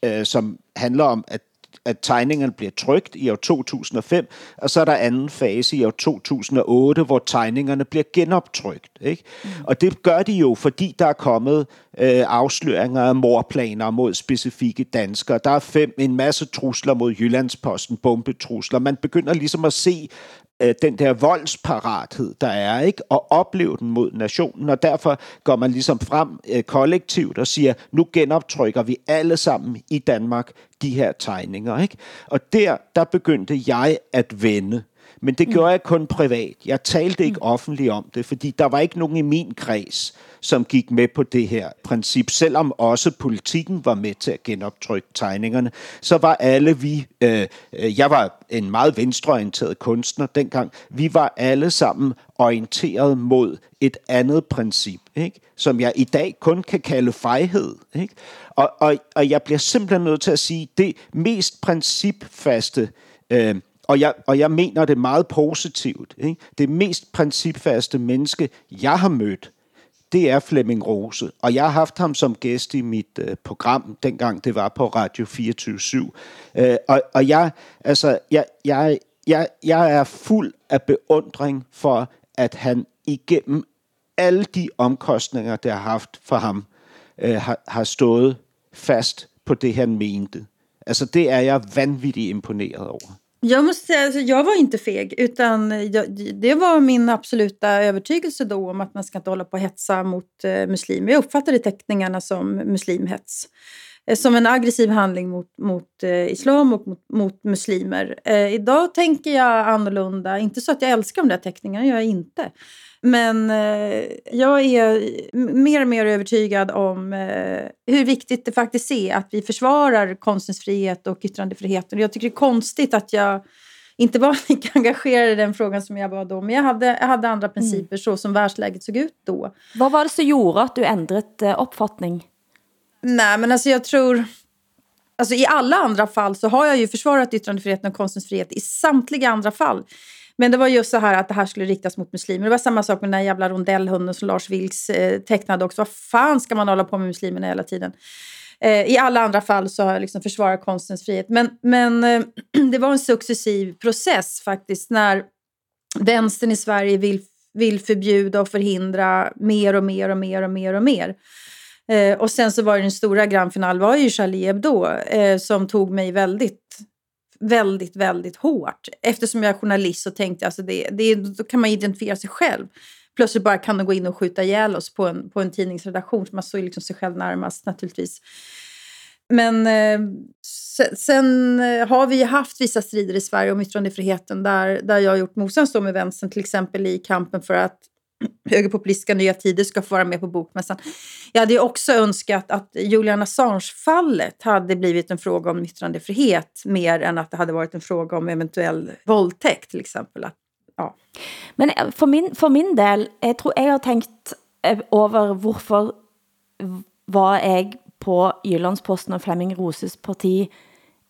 øh, som handler om, at at tegningerne bliver trygt i år 2005, og så er der anden fase i år 2008, hvor tegningerne bliver genoptrykt. Ikke? Mm. Og det gør de jo, fordi der er kommet øh, afsløringer af morplaner mod specifikke danskere. Der er fem, en masse trusler mod Jyllandsposten, bombetrusler. Man begynder ligesom at se øh, den der voldsparathed, der er, ikke? og opleve den mod nationen, og derfor går man ligesom frem øh, kollektivt og siger, nu genoptrykker vi alle sammen i Danmark de her tegninger. Ikke? Og der, der begyndte jeg at vende. Men det gjorde jeg kun privat. Jeg talte ikke offentligt om det, fordi der var ikke nogen i min kreds, som gik med på det her princip. Selvom også politikken var med til at genoptrykke tegningerne, så var alle vi, øh, øh, jeg var en meget venstreorienteret kunstner dengang, vi var alle sammen orienteret mod et andet princip, ikke? som jeg i dag kun kan kalde fejhed. Ikke? Og, og, og jeg bliver simpelthen nødt til at sige, det mest principfaste øh, og jeg, og jeg mener det meget positivt. Ikke? Det mest principfaste menneske, jeg har mødt, det er Flemming Rose. Og jeg har haft ham som gæst i mit øh, program, dengang det var på Radio 24 øh, og, og jeg, altså, jeg, jeg, jeg, jeg er fuld af beundring for, at han igennem alle de omkostninger, det har haft for ham, øh, har, har stået fast på det, han mente. Altså, det er jeg vanvittigt imponeret over. Jag måste säga, alltså, jag var inte feg, utan jag, det var min absoluta övertygelse då om att man ska inte hålla på och hetsa mot eh, muslimer. Jag uppfattade teckningarna som muslimhets. Eh, som en aggressiv handling mot, mot eh, islam och mot, mot muslimer. Eh, idag tänker jag annorlunda. Inte så att jag älskar de där teckningarna, gör jag inte. Men eh, jag är mer och mer övertygad om eh, hur viktigt det faktiskt är att vi försvarar konstens frihet och yttrandefriheten. Jag tycker det är konstigt att jag inte var [laughs] lika engagerad i den frågan som jag var då. Men jag hade, jag hade andra principer så som världsläget såg ut då. Vad var det som gjorde att du ändrade eh, uppfattning? Nej, men alltså jag tror... Alltså I alla andra fall så har jag ju försvarat yttrandefriheten och konstens frihet i samtliga andra fall. Men det var just så här att det här skulle riktas mot muslimer. Det var samma sak med den där jävla rondellhunden som Lars Vilks eh, tecknade också. Vad fan ska man hålla på med muslimerna hela tiden? Eh, I alla andra fall så har jag liksom försvarat konstens frihet. Men, men eh, [clears throat] det var en successiv process faktiskt när vänstern i Sverige vill, vill förbjuda och förhindra mer och mer och mer och mer och mer. Eh, och sen så var det den stora grandfinal var ju Charlie Hebdo eh, som tog mig väldigt väldigt, väldigt hårt. Eftersom jag är journalist så tänkte jag alltså det, det, då kan man identifiera sig själv. Plötsligt bara kan de gå in och skjuta ihjäl oss på en, på en tidningsredaktion. Man står liksom sig själv närmast naturligtvis. Men eh, Sen, sen har vi haft vissa strider i Sverige om yttrandefriheten där, där jag har gjort motstånd med vänstern, till exempel i kampen för att högerpopulistiska Nya Tider ska få vara med på Bokmässan. Jag hade också önskat att Julian Assange-fallet hade blivit en fråga om yttrandefrihet mer än att det hade varit en fråga om eventuell våldtäkt till exempel. Att, ja. Men eh, för min, för min del, jag tror jag har tänkt eh, över varför var jag på Jyllandsposten och Flemming Roses parti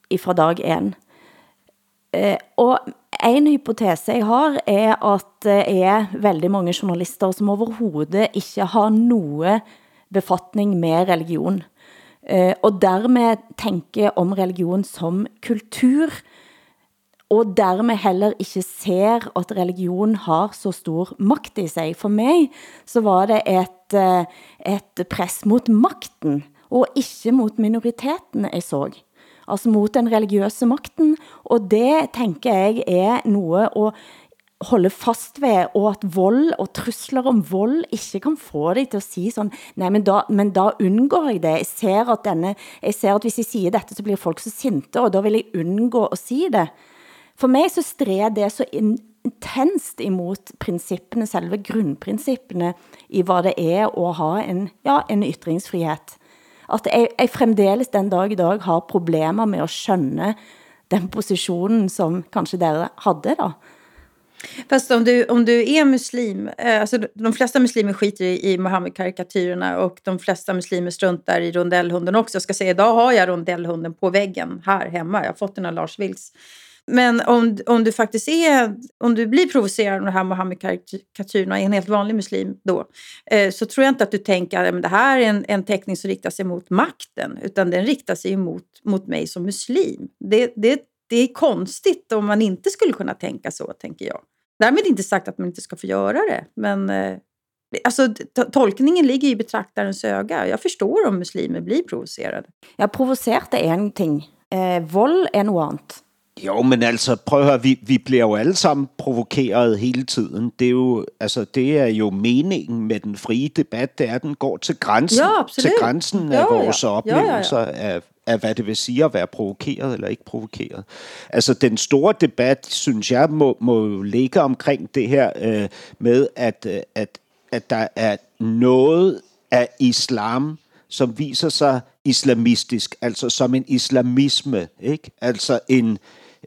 ifrån dag 1. Eh, och en hypotese jeg har er at det er veldig mange journalister som overhovedet ikke har noe befatning med religion. Eh, og dermed tænker om religion som kultur, og dermed heller ikke ser at religion har så stor magt i sig. For mig så var det et, eh, et press mot makten, og ikke mot minoriteten jeg så. Altså mot den religiøse makten, og det tænker jeg er noget at holde fast ved, og at vold og trusler om vold ikke kan få dig til at sige sådan, nej, men da, men da undgår jeg det. Jeg ser, at denne, jeg ser, at hvis jeg siger dette, så bliver folk så sinte, og da vil jeg undgå at sige det. For mig så stræder det så intenst imod princippene, selve grundprincippene i hvad det er at ha en, ja, en ytringsfrihed. At jeg, jeg fremdeles den dag i dag har problemer med at skønne den positionen, som kanskje dere havde da. Fast om du, om du är muslim, eh, alltså de flesta muslimer skiter i, i Mohammed-karikatyrerna och de flesta muslimer struntar i rondellhunden också. Jag ska säga, idag har jag rondellhunden på väggen här hemma. Jag har fått den av Lars Vilks. Men om, om du faktiskt är, om du blir provocerad av det här Mohammed-karikatyrerna, är en helt vanlig muslim då, eh, så tror jag inte att du tänker att det här är en, en teckning som riktar sig mot makten, utan den riktar sig mot, mot mig som muslim. Det, det, det är konstigt om man inte skulle kunna tänka så, tänker jag. Därmed inte sagt att man inte ska få göra det, men eh, Alltså, tolkningen ligger i betraktarens öga. Jag förstår om muslimer blir provocerade. Ja, provoceret er en ting. Eh, vold er noget andet. Jo, men altså, prøv at høre, vi, vi bliver jo alle sammen provokeret hele tiden. Det er jo, altså, det er jo meningen med den frie debat, det er, at den går til grænsen, ja, til grænsen af jo, vores ja. oplevelser Jo, ja, ja. af, af, hvad det vil sige at være provokeret eller ikke provokeret. Altså, den store debat, synes jeg, må, må jo ligge omkring det her øh, med, at, øh, at, at der er noget af islam, som viser sig islamistisk, altså som en islamisme, ikke? Altså en,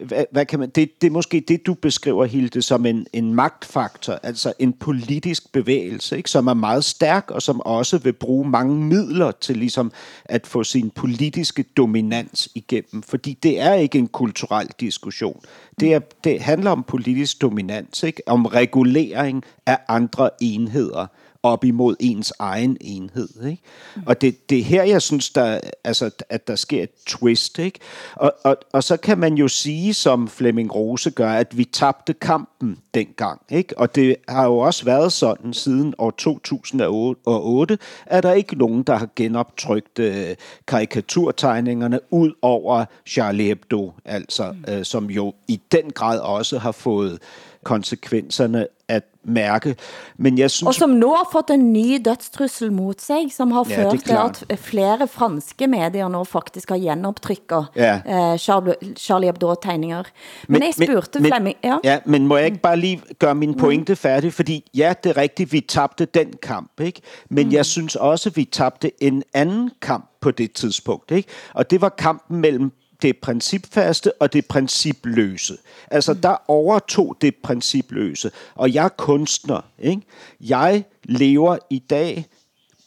hvad, hvad kan man, det, det er måske det, du beskriver, Hilde, som en, en magtfaktor, altså en politisk bevægelse, ikke? som er meget stærk, og som også vil bruge mange midler til ligesom at få sin politiske dominans igennem. Fordi det er ikke en kulturel diskussion. Det, er, det handler om politisk dominans, ikke? om regulering af andre enheder op imod ens egen enhed. Ikke? Og det, det er her, jeg synes, der, altså, at der sker et twist. Ikke? Og, og, og så kan man jo sige, som Flemming Rose gør, at vi tabte kampen dengang. Ikke? Og det har jo også været sådan siden år 2008, at der ikke nogen, der har genoptrykt øh, karikaturtegningerne ud over Charlie Hebdo, altså, øh, som jo i den grad også har fået konsekvenserne at mærke. Men jeg synes... Og som nu har fået en ny dødstrussel mod sig, som har Ja, ført til at flere franske medier nu faktisk har genoptrykket Ja. eh, Charlie, Charlie Hebdo-tegninger. Men, men jeg spurgte men, Flemming... Ja. ja, men må jeg ikke bare lige gøre min pointe færdig? Fordi ja, det er rigtigt, vi tabte den kamp, ikke? Men mm. jeg synes også, vi tabte en anden kamp på det tidspunkt, ikke? Og det var kampen mellem det principfaste og det principløse. Altså, der overtog det principløse. Og jeg er kunstner, ikke? Jeg lever i dag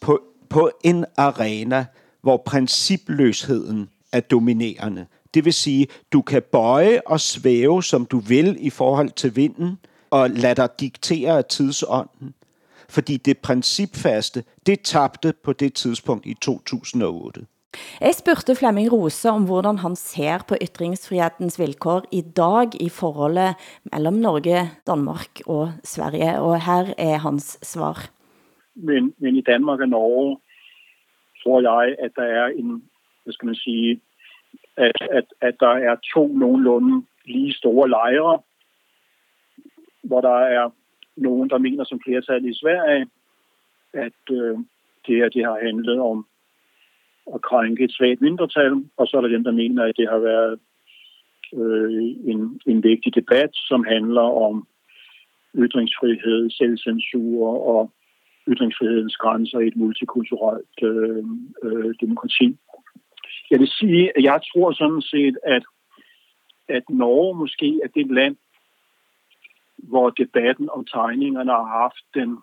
på, på en arena, hvor principløsheden er dominerende. Det vil sige, du kan bøje og svæve, som du vil i forhold til vinden, og lade dig diktere af tidsånden. Fordi det principfaste, det tabte på det tidspunkt i 2008. Jeg spurgte Flemming Rose om hvordan han ser på ytringsfrihetens vilkår i dag i forholdet mellem Norge, Danmark og Sverige, og her er hans svar. Men, men i Danmark og Norge tror jeg, at der er en, hvad skal man sige, at, at, at der er to nogenlunde lige store lejre, hvor der er nogen, der mener som flertal i Sverige, at øh, det her det har handlet om at krænke et svagt mindretal, og så er der dem, der mener, at det har været øh, en, en vigtig debat, som handler om ytringsfrihed, selvcensur og ytringsfrihedens grænser i et multikulturelt øh, øh, demokrati. Jeg vil sige, at jeg tror sådan set, at, at Norge måske er det land, hvor debatten om tegningerne har haft den,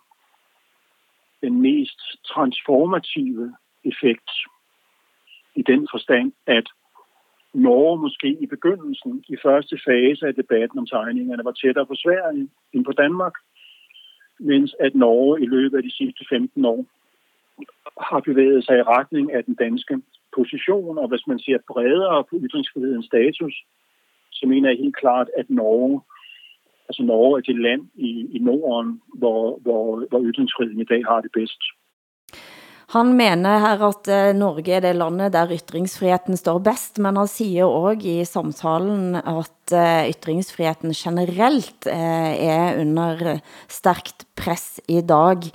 den mest transformative effekt i den forstand, at Norge måske i begyndelsen, i første fase af debatten om tegningerne, var tættere på Sverige end på Danmark, mens at Norge i løbet af de sidste 15 år har bevæget sig i retning af den danske position, og hvis man ser bredere på ytringsfrihedens status, så mener jeg helt klart, at Norge, altså Norge er det land i, i Norden, hvor, hvor, hvor ytringsfriheden i dag har det bedst. Han mener her at eh, Norge er det landet der ytringsfriheten står bedst, men han siger også i samtalen at eh, ytringsfriheten generelt eh, er under stærkt press i dag.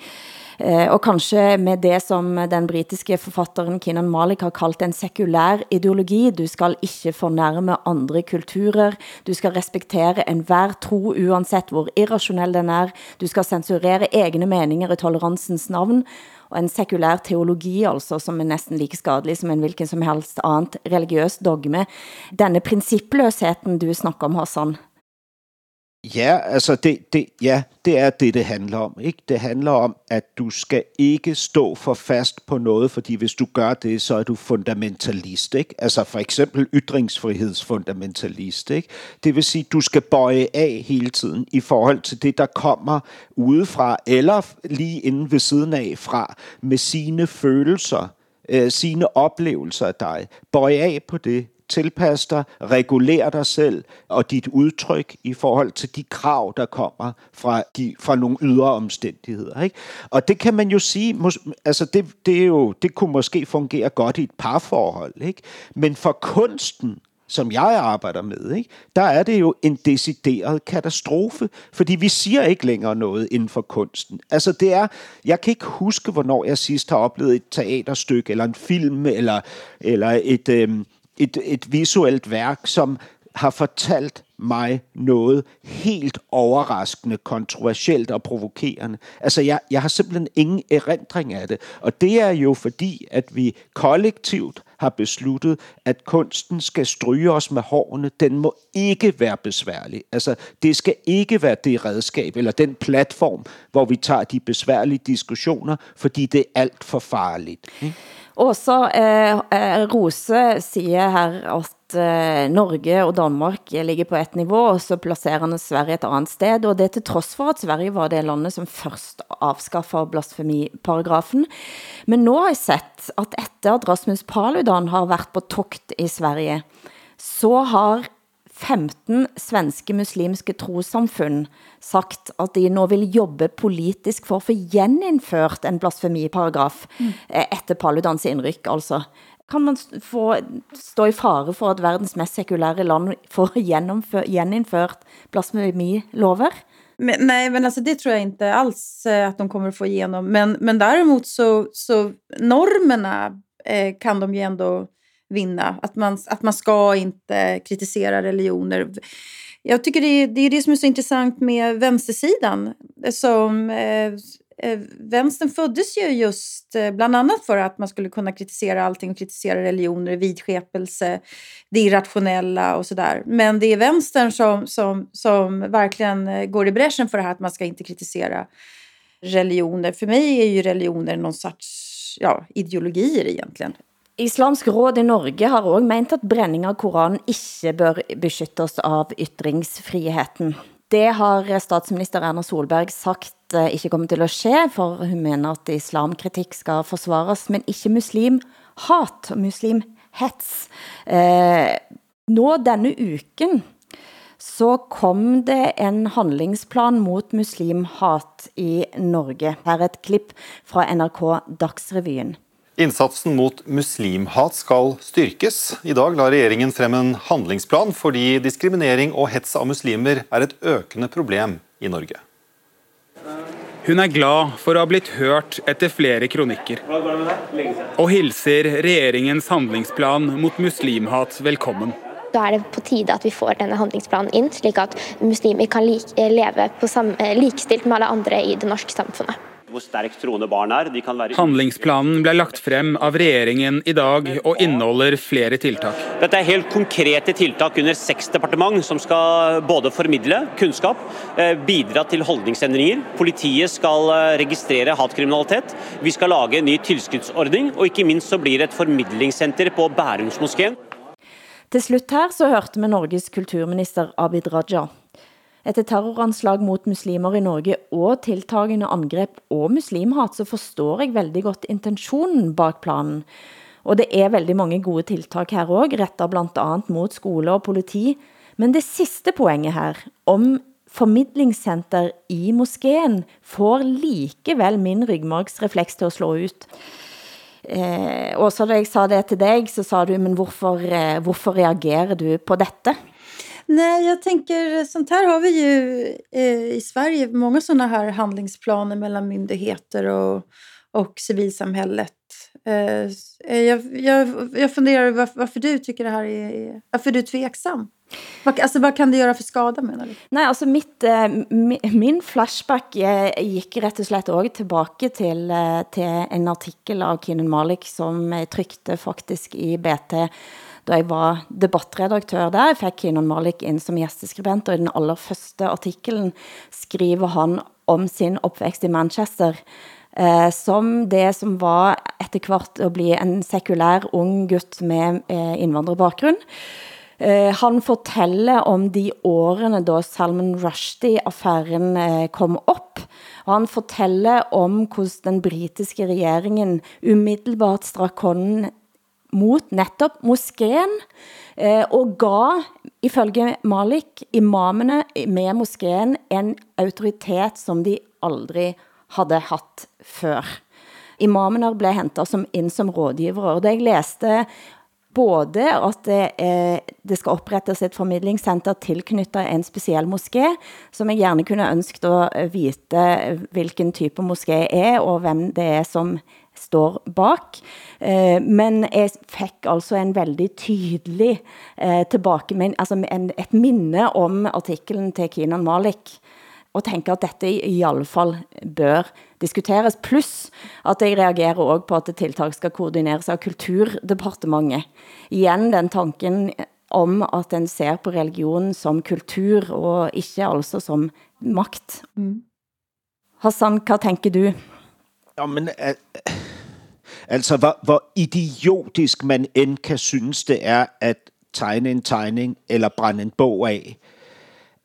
Og kanskje med det som den britiske forfatteren Kinan Malik har kaldt en sekulær ideologi. Du skal ikke fornærme andre kulturer. Du skal respektere enhver tro, uansett hvor irrationell den er. Du skal censurere egne meninger i toleransens navn og en sekulær teologi, altså, som er næsten lige skadelig som en hvilken som helst andet religiøs dogme. Denne principløsheten, du snakker om, Hassan, Ja, altså det, det, ja, det er det, det handler om. Ikke? Det handler om, at du skal ikke stå for fast på noget, fordi hvis du gør det, så er du fundamentalist. Ikke? Altså for eksempel ytringsfrihedsfundamentalist. Ikke? Det vil sige, du skal bøje af hele tiden i forhold til det, der kommer udefra, eller lige inden ved siden af fra, med sine følelser, øh, sine oplevelser af dig. Bøj af på det, tilpasse dig, regulere dig selv og dit udtryk i forhold til de krav, der kommer fra, de, fra nogle ydre omstændigheder. Ikke? Og det kan man jo sige, mås, altså det, det, er jo, det kunne måske fungere godt i et parforhold, ikke? men for kunsten, som jeg arbejder med, ikke? der er det jo en decideret katastrofe, fordi vi siger ikke længere noget inden for kunsten. Altså det er, jeg kan ikke huske, hvornår jeg sidst har oplevet et teaterstykke, eller en film, eller, eller et, øh, et, et visuelt værk, som har fortalt mig noget helt overraskende, kontroversielt og provokerende. Altså, jeg, jeg har simpelthen ingen erindring af det. Og det er jo fordi, at vi kollektivt har besluttet, at kunsten skal stryge os med hårene. Den må ikke være besværlig. Altså, det skal ikke være det redskab eller den platform, hvor vi tager de besværlige diskussioner, fordi det er alt for farligt. Ikke? Åsa eh, eh, Rose siger her at eh, Norge og Danmark ligger på et niveau, og så placerer han Sverige et andet sted, og det til trods for at Sverige var det landet som først afskaffer blasfemiparagrafen. Men nu har jeg sett at efter at Rasmus Paludan har været på tokt i Sverige, så har 15 svenske muslimske trosamfund sagt, at de nu vil jobbe politisk for at få genindført en blasfemiparagraf mm. Eh, efter Paludans indryk, altså. Kan man få stå i fare for at verdens mest sekulære land får [laughs] genindført blasfemilover? Men, nej, men alltså det tror jag inte alls eh, att de kommer att få igenom. Men, men däremot så, så normerna eh, kan de ju ändå vinna. Att man, att man ska inte kritisera religioner. Jag tycker det är, det är det som är så intressant med vänstersidan. Som, eh, eh vänstern föddes ju just eh, bland annat för att man skulle kunna kritisera allting, kritisera religioner, vidskepelse, det irrationella och sådär. Men det är vänstern som, som, som verkligen eh, går i bräschen för det här att man ska inte kritisera religioner. För mig är ju religioner någon sorts ja, ideologier egentligen. Islamsk råd i Norge har også ment at brænding av Koranen ikke bør beskyttes av ytringsfriheten. Det har statsminister Erna Solberg sagt eh, ikke kommer til at ske, for hun mener at islamkritik skal forsvares, men ikke muslimhat og muslimhets. Eh, nå denne uken så kom det en handlingsplan mot muslimhat i Norge. Her er et klipp fra NRK Dagsrevyen. Innsatsen mot muslimhat skal styrkes. I dag la regjeringen frem en handlingsplan fordi diskriminering og hets av muslimer er et økende problem i Norge. Hun er glad for å ha blitt hørt etter flere kronikker, og hilser regjeringens handlingsplan mot muslimhat velkommen. Da er det på tide at vi får denne handlingsplanen inn, slik at muslimer kan leve på samme, likestilt med alle andre i det norske samfunnet hvor sterkt troende barn er. De kan være Handlingsplanen ble lagt frem av regjeringen i dag og inneholder flere tiltak. Dette er helt konkrete tiltak under seks departement som skal både formidle kunnskap, eh, bidra til holdningsendringer. Politiet skal eh, registrere hatkriminalitet. Vi skal lage en ny tilskuddsordning, og ikke minst så blir det et formidlingssenter på Bærumsmoskeen. Til slut her så hørte vi Norges kulturminister Abid Raja. Etter terroranslag mot muslimer i Norge og tiltagende angreb og muslimhat, så forstår jeg veldig godt intentionen bak planen. Og det er veldig mange gode tiltak her også, rettet blandt andet mot skole og politi. Men det sidste poenget her, om formidlingscenter i moskeen, får likevel min ryggmargsrefleks til at slå ut. Eh, og så da jeg sa det til dig, så sa du, men hvorfor, eh, hvorfor reagerer du på dette? Nej, jag tänker, sånt här har vi ju eh, i Sverige, många sådana här handlingsplaner mellan myndigheter och, och civilsamhället. Eh, eh, jag, jag, jag funderar varför, varför du tycker det här är, varför du är tveksam. Vad, alltså, vad kan det göra för skada menar du? Nej, alltså mitt, eh, min flashback eh, gick rätt och slett också tillbaka till, till en artikel av Keenan Malik som tryckte faktiskt i BT da jeg var debattredaktør der, jeg fik Malik in som gæsteskribent, og i den första artiklen skriver han om sin opvækst i Manchester, eh, som det som var etter hvert at bli en sekulær ung gutt med eh, indvandrerbakgrund. Eh, han fortæller om de årene da Salman Rushdie-affæren eh, kom op, og han fortæller om hvordan den britiske regeringen umiddelbart strak hånden mot netop moskeen, eh, og gav, ifølge Malik, imamene med moskeen en autoritet som de aldrig havde haft før. Imamene blev hentet som ind som rådgivere, og det jeg læste både at det, eh, det skal oprettes et formidlingscenter tilknyttet en speciel moské, som jeg gerne kunne ønske at eh, vite hvilken type moské er, og hvem det er som står bak. Eh, men jeg fik altså en veldig tydelig eh, tilbake, altså en, et minne om artiklen til Kinan Malik, og tænker at dette i alle fall bør diskuteres. Plus at jeg reagerer også på at tiltak skal koordineres av Kulturdepartementet. Igen den tanken om at den ser på religion som kultur, og ikke altså som makt. Mm. Hassan, hvad tænker du? Ja, men... Altså, hvor, hvor idiotisk man end kan synes, det er at tegne en tegning eller brænde en bog af.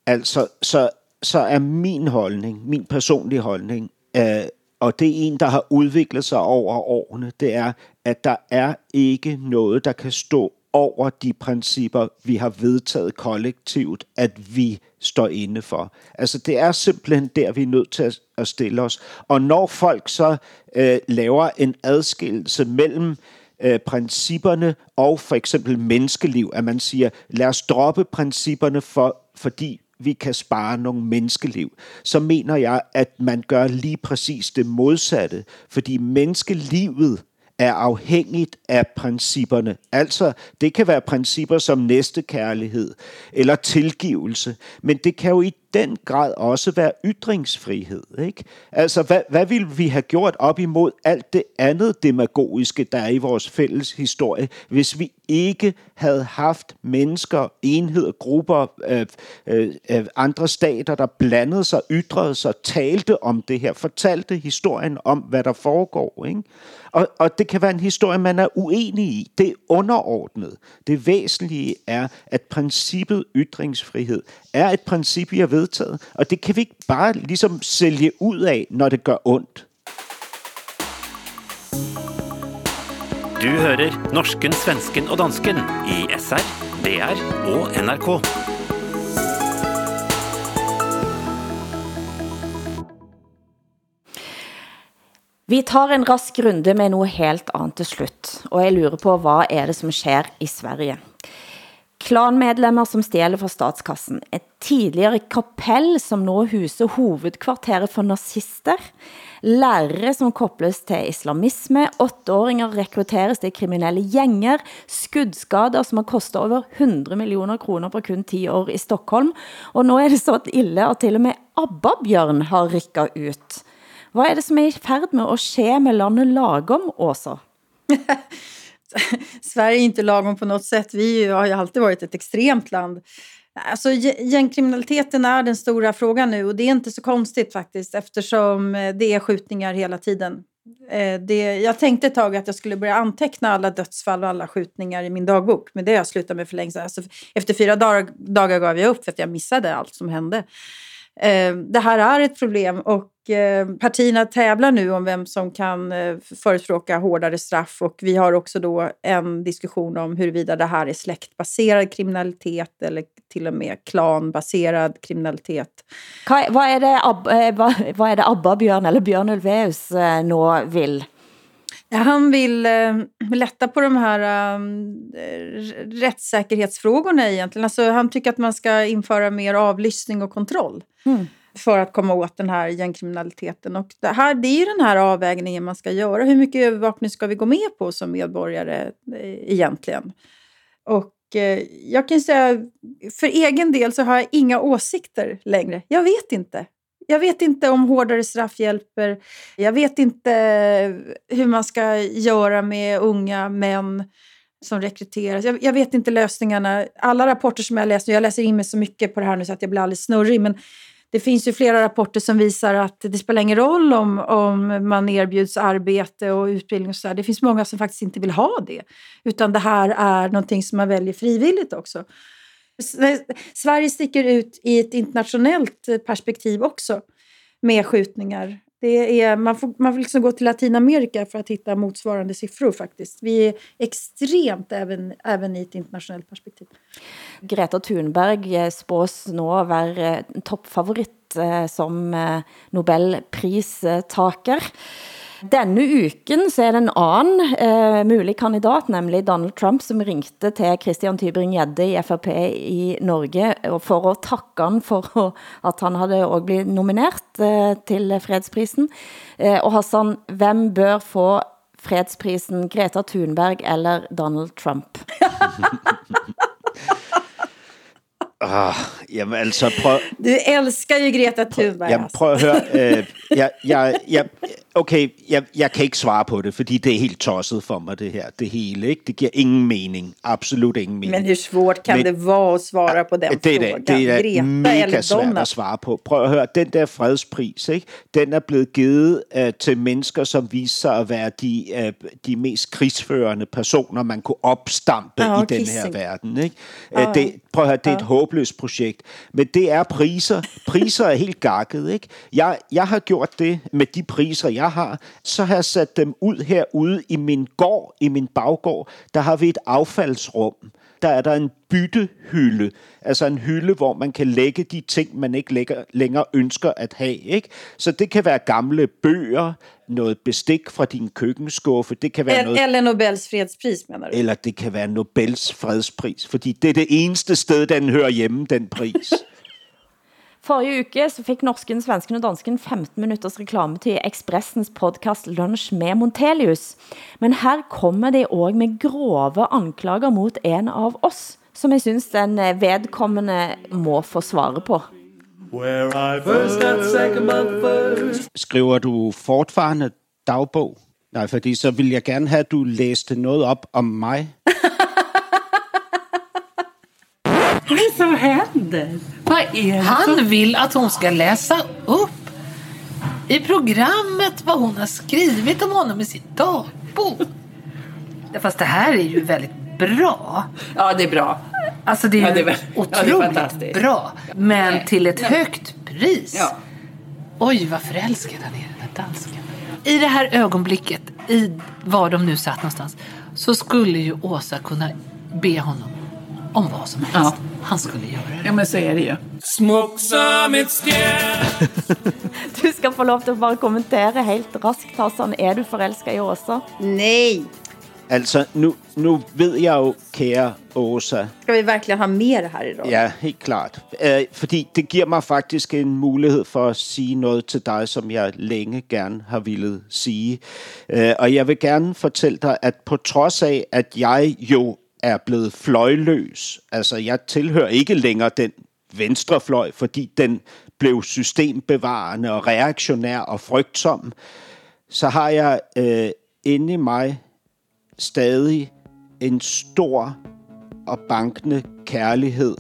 Altså, så, så er min holdning, min personlige holdning, øh, og det er en, der har udviklet sig over årene, det er, at der er ikke noget, der kan stå over de principper, vi har vedtaget kollektivt, at vi står inde for. Altså det er simpelthen der, vi er nødt til at, stille os. Og når folk så øh, laver en adskillelse mellem øh, principperne og for eksempel menneskeliv, at man siger, lad os droppe principperne, for, fordi vi kan spare nogle menneskeliv, så mener jeg, at man gør lige præcis det modsatte, fordi menneskelivet er afhængigt af principperne. Altså, det kan være principper som næstekærlighed eller tilgivelse, men det kan jo i den grad også være ytringsfrihed. Ikke? Altså, hvad, hvad ville vi have gjort op imod alt det andet demagogiske, der er i vores fælles historie, hvis vi ikke havde haft mennesker, enheder, grupper, øh, øh, øh, andre stater, der blandede sig, ytrede sig, talte om det her, fortalte historien om, hvad der foregår. Ikke? Og, og det kan være en historie, man er uenig i. Det er underordnet. Det væsentlige er, at princippet ytringsfrihed er et princip, jeg ved, vedtaget, og det kan vi ikke bare ligesom sælge ud af, når det gør ondt. Du hører norsken, svensken og dansken i SR, DR og NRK. Vi tar en rask runde med noget helt andet til slut, og jeg lurer på, hvad er det som sker i Sverige? Klanmedlemmer som stjæler fra statskassen. Et tidligere kapell som nu huser hovedkvarteret for nazister. Lærere som kobles til islamisme. Åtteåringer rekrutteres til kriminelle gænger. Skudskader som har kostet over 100 millioner kroner på kun 10 år i Stockholm. Og nu er det så ille, at til og med Abba-bjørn har rykket ut. Hvad er det som er i færd med at ske med landet lagom, Åsa? [laughs] [laughs] Sverige är inte lagom på något sätt. Vi har ju alltid varit ett extremt land. Alltså, gängkriminaliteten är den stora frågan nu och det är inte så konstigt faktiskt eftersom eh, det är skjutningar hela tiden. Eh, det, jag tänkte ett tag att jag skulle börja anteckna alla dödsfall och alla skjutningar i min dagbok. Men det har jag slutat med för länge sedan. Alltså, efter fyra dagar, dagar gav jag upp för att jag missade allt som hände. Ehm, det här är ett problem och eh, partierna tävlar nu om vem som kan eh, förespråka hårdare straff och vi har också då en diskussion om huruvida det här är släktbaserad kriminalitet eller till och med klanbaserad kriminalitet. Vad är det, eh, vad, vad är det Abba Björn eller Björn Ulvaeus eh, nu vill? Ja, han vill eh, lätta på de här eh, rättssäkerhetsfrågorna egentligen. Alltså, han tycker att man ska införa mer avlyssning och kontroll. Mm. för att komma åt den här gängkriminaliteten. Och det, här, det är ju den här avvägningen man ska göra. Hur mycket övervakning ska vi gå med på som medborgare eh, egentligen? Och eh, jag kan säga, för egen del så har jag inga åsikter längre. Jag vet inte. Jag vet inte om hårdare straff hjälper. Jag vet inte eh, hur man ska göra med unga män som rekryteras. Jag, jag, vet inte lösningarna. Alla rapporter som jag läser, jag läser in mig så mycket på det här nu så att jag blir alldeles snurrig, men det finns ju flera rapporter som visar att det spelar ingen roll om, om man erbjuds arbete och utbildning och så där. Det finns många som faktiskt inte vill ha det, utan det här är någonting som man väljer frivilligt också. Sverige sticker ut i ett internationellt eh, perspektiv också med skjutningar. Det är, man får, man får liksom gå till Latinamerika för att hitta motsvarande siffror faktiskt. Vi är extremt även, även i ett internationellt perspektiv. Greta Thunberg eh, spås nu vara eh, toppfavorit som eh, Nobelpristaker. Denne uken så er det en anden eh, mulig kandidat, nemlig Donald Trump, som ringte til Christian Tybring-Gjedde i FRP i Norge eh, for at takke han for at han havde også blivet nomineret eh, til fredsprisen. Eh, og Hassan, hvem bør få fredsprisen? Greta Thunberg eller Donald Trump? [laughs] Ah, jamen altså, prøv... Du elsker jo Greta Thunberg. Jamen, prøv at høre. [laughs] Øh, jeg, jeg, jeg, okay, jeg, jeg kan ikke svare på det, fordi det er helt tosset for mig, det her. Det hele, ikke? Det giver ingen mening. Absolut ingen mening. Men hur svårt kan Men, det vara at svare på den det er frågan? Det er Greta mega svært at svare på. Prøv at høre, den der fredspris, ikke? den er blevet givet uh, til mennesker, som viser sig at være de, uh, de mest krigsførende personer, man kunne opstampe oh, i den her verden. Ikke? Uh, det, prøv at høre, det er et håbløst projekt. Men det er priser. Priser er helt gakket. Ikke? Jeg, jeg har gjort det med de priser, jeg har. Så har jeg sat dem ud herude i min gård, i min baggård. Der har vi et affaldsrum. Der er der en byttehylde, altså en hylde, hvor man kan lægge de ting, man ikke længere, længere ønsker at have. Ikke? Så det kan være gamle bøger, noget bestik fra din køkkenskuffe. Det kan være noget, eller Nobels fredspris, mener du? Eller det kan være Nobels fredspris, fordi det er det eneste sted, den hører hjemme, den pris. Forrige uke så fik norsken, svensken og dansken 15 minutters reklame til Expressens podcast Lunch med Montelius. Men her kommer det også med grove anklager mot en av oss, som jeg synes den vedkommende må få svare på. Where I first got second but first. Skriver du fortfarande dagbog? Nej, fordi så vil jeg gerne have, at du læste noget op om mig. Vad är det är det Han vill att hon ska läsa upp i programmet vad hon har skrivit om honom i sin dagbok. Fast det här är ju väldigt bra. Ja, det är bra. Alltså det är, ja, det är väl, otroligt ja, det är bra. Men Nej. till ett ja. högt pris. Ja. Oj, vad förälskad han är, den där dansken. I det här ögonblicket, i var de nu satt någonstans, så skulle ju Åsa kunna be honom om vad som helst. Ja. Han skulle göra det. Ja, men så är det ju. [laughs] du ska få lov til at bare kommentere helt raskt, Hassan. Er du forelsket i Åsa? Nej. Altså, nu, nu ved jeg jo, kære Åsa, Ska vi verkligen ha det här idag? Ja, helt klart. Øh, fordi det giver mig faktisk en mulighed for at sige noget til dig, som jeg længe gerne har ville sige. Øh, og jeg vil gerne fortælle dig, at på trods af, at jeg jo er blevet fløjløs, altså jeg tilhører ikke længere den venstrefløj, fordi den blev systembevarende og reaktionær og frygtsom, så har jeg øh, inde i mig stadig en stor og bankende kærlighed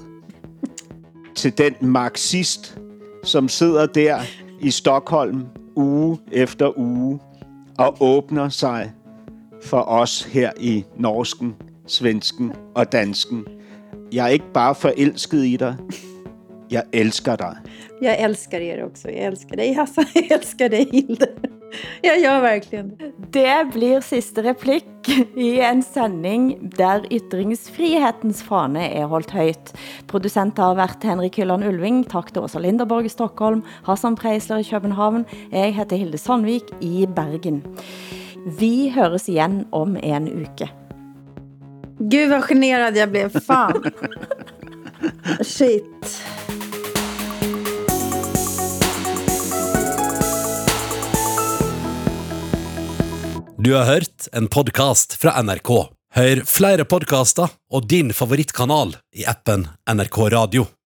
til den marxist, som sidder der i Stockholm uge efter uge og åbner sig for os her i norsken, svensken og dansken. Jeg er ikke bare forelsket i dig. Jeg elsker dig. Jag älskar er också. Jag älskar dig Hassan. [laughs] Jag älskar dig Hilde. Jag gör verkligen det. Blir sidste replik i en sending der ytringsfrihetens fane er holdt højt. Producent har været Henrik Hylland Ulving, tak til Åsa Linderborg i Stockholm, Hassan Preisler i København, jeg heter Hilde Sandvik i Bergen. Vi høres igen om en uke. Gud vad generad jag blev. Fan. Shit. Du har hørt en podcast fra NRK. Hør flere podcaster og din favorittkanal i appen NRK Radio.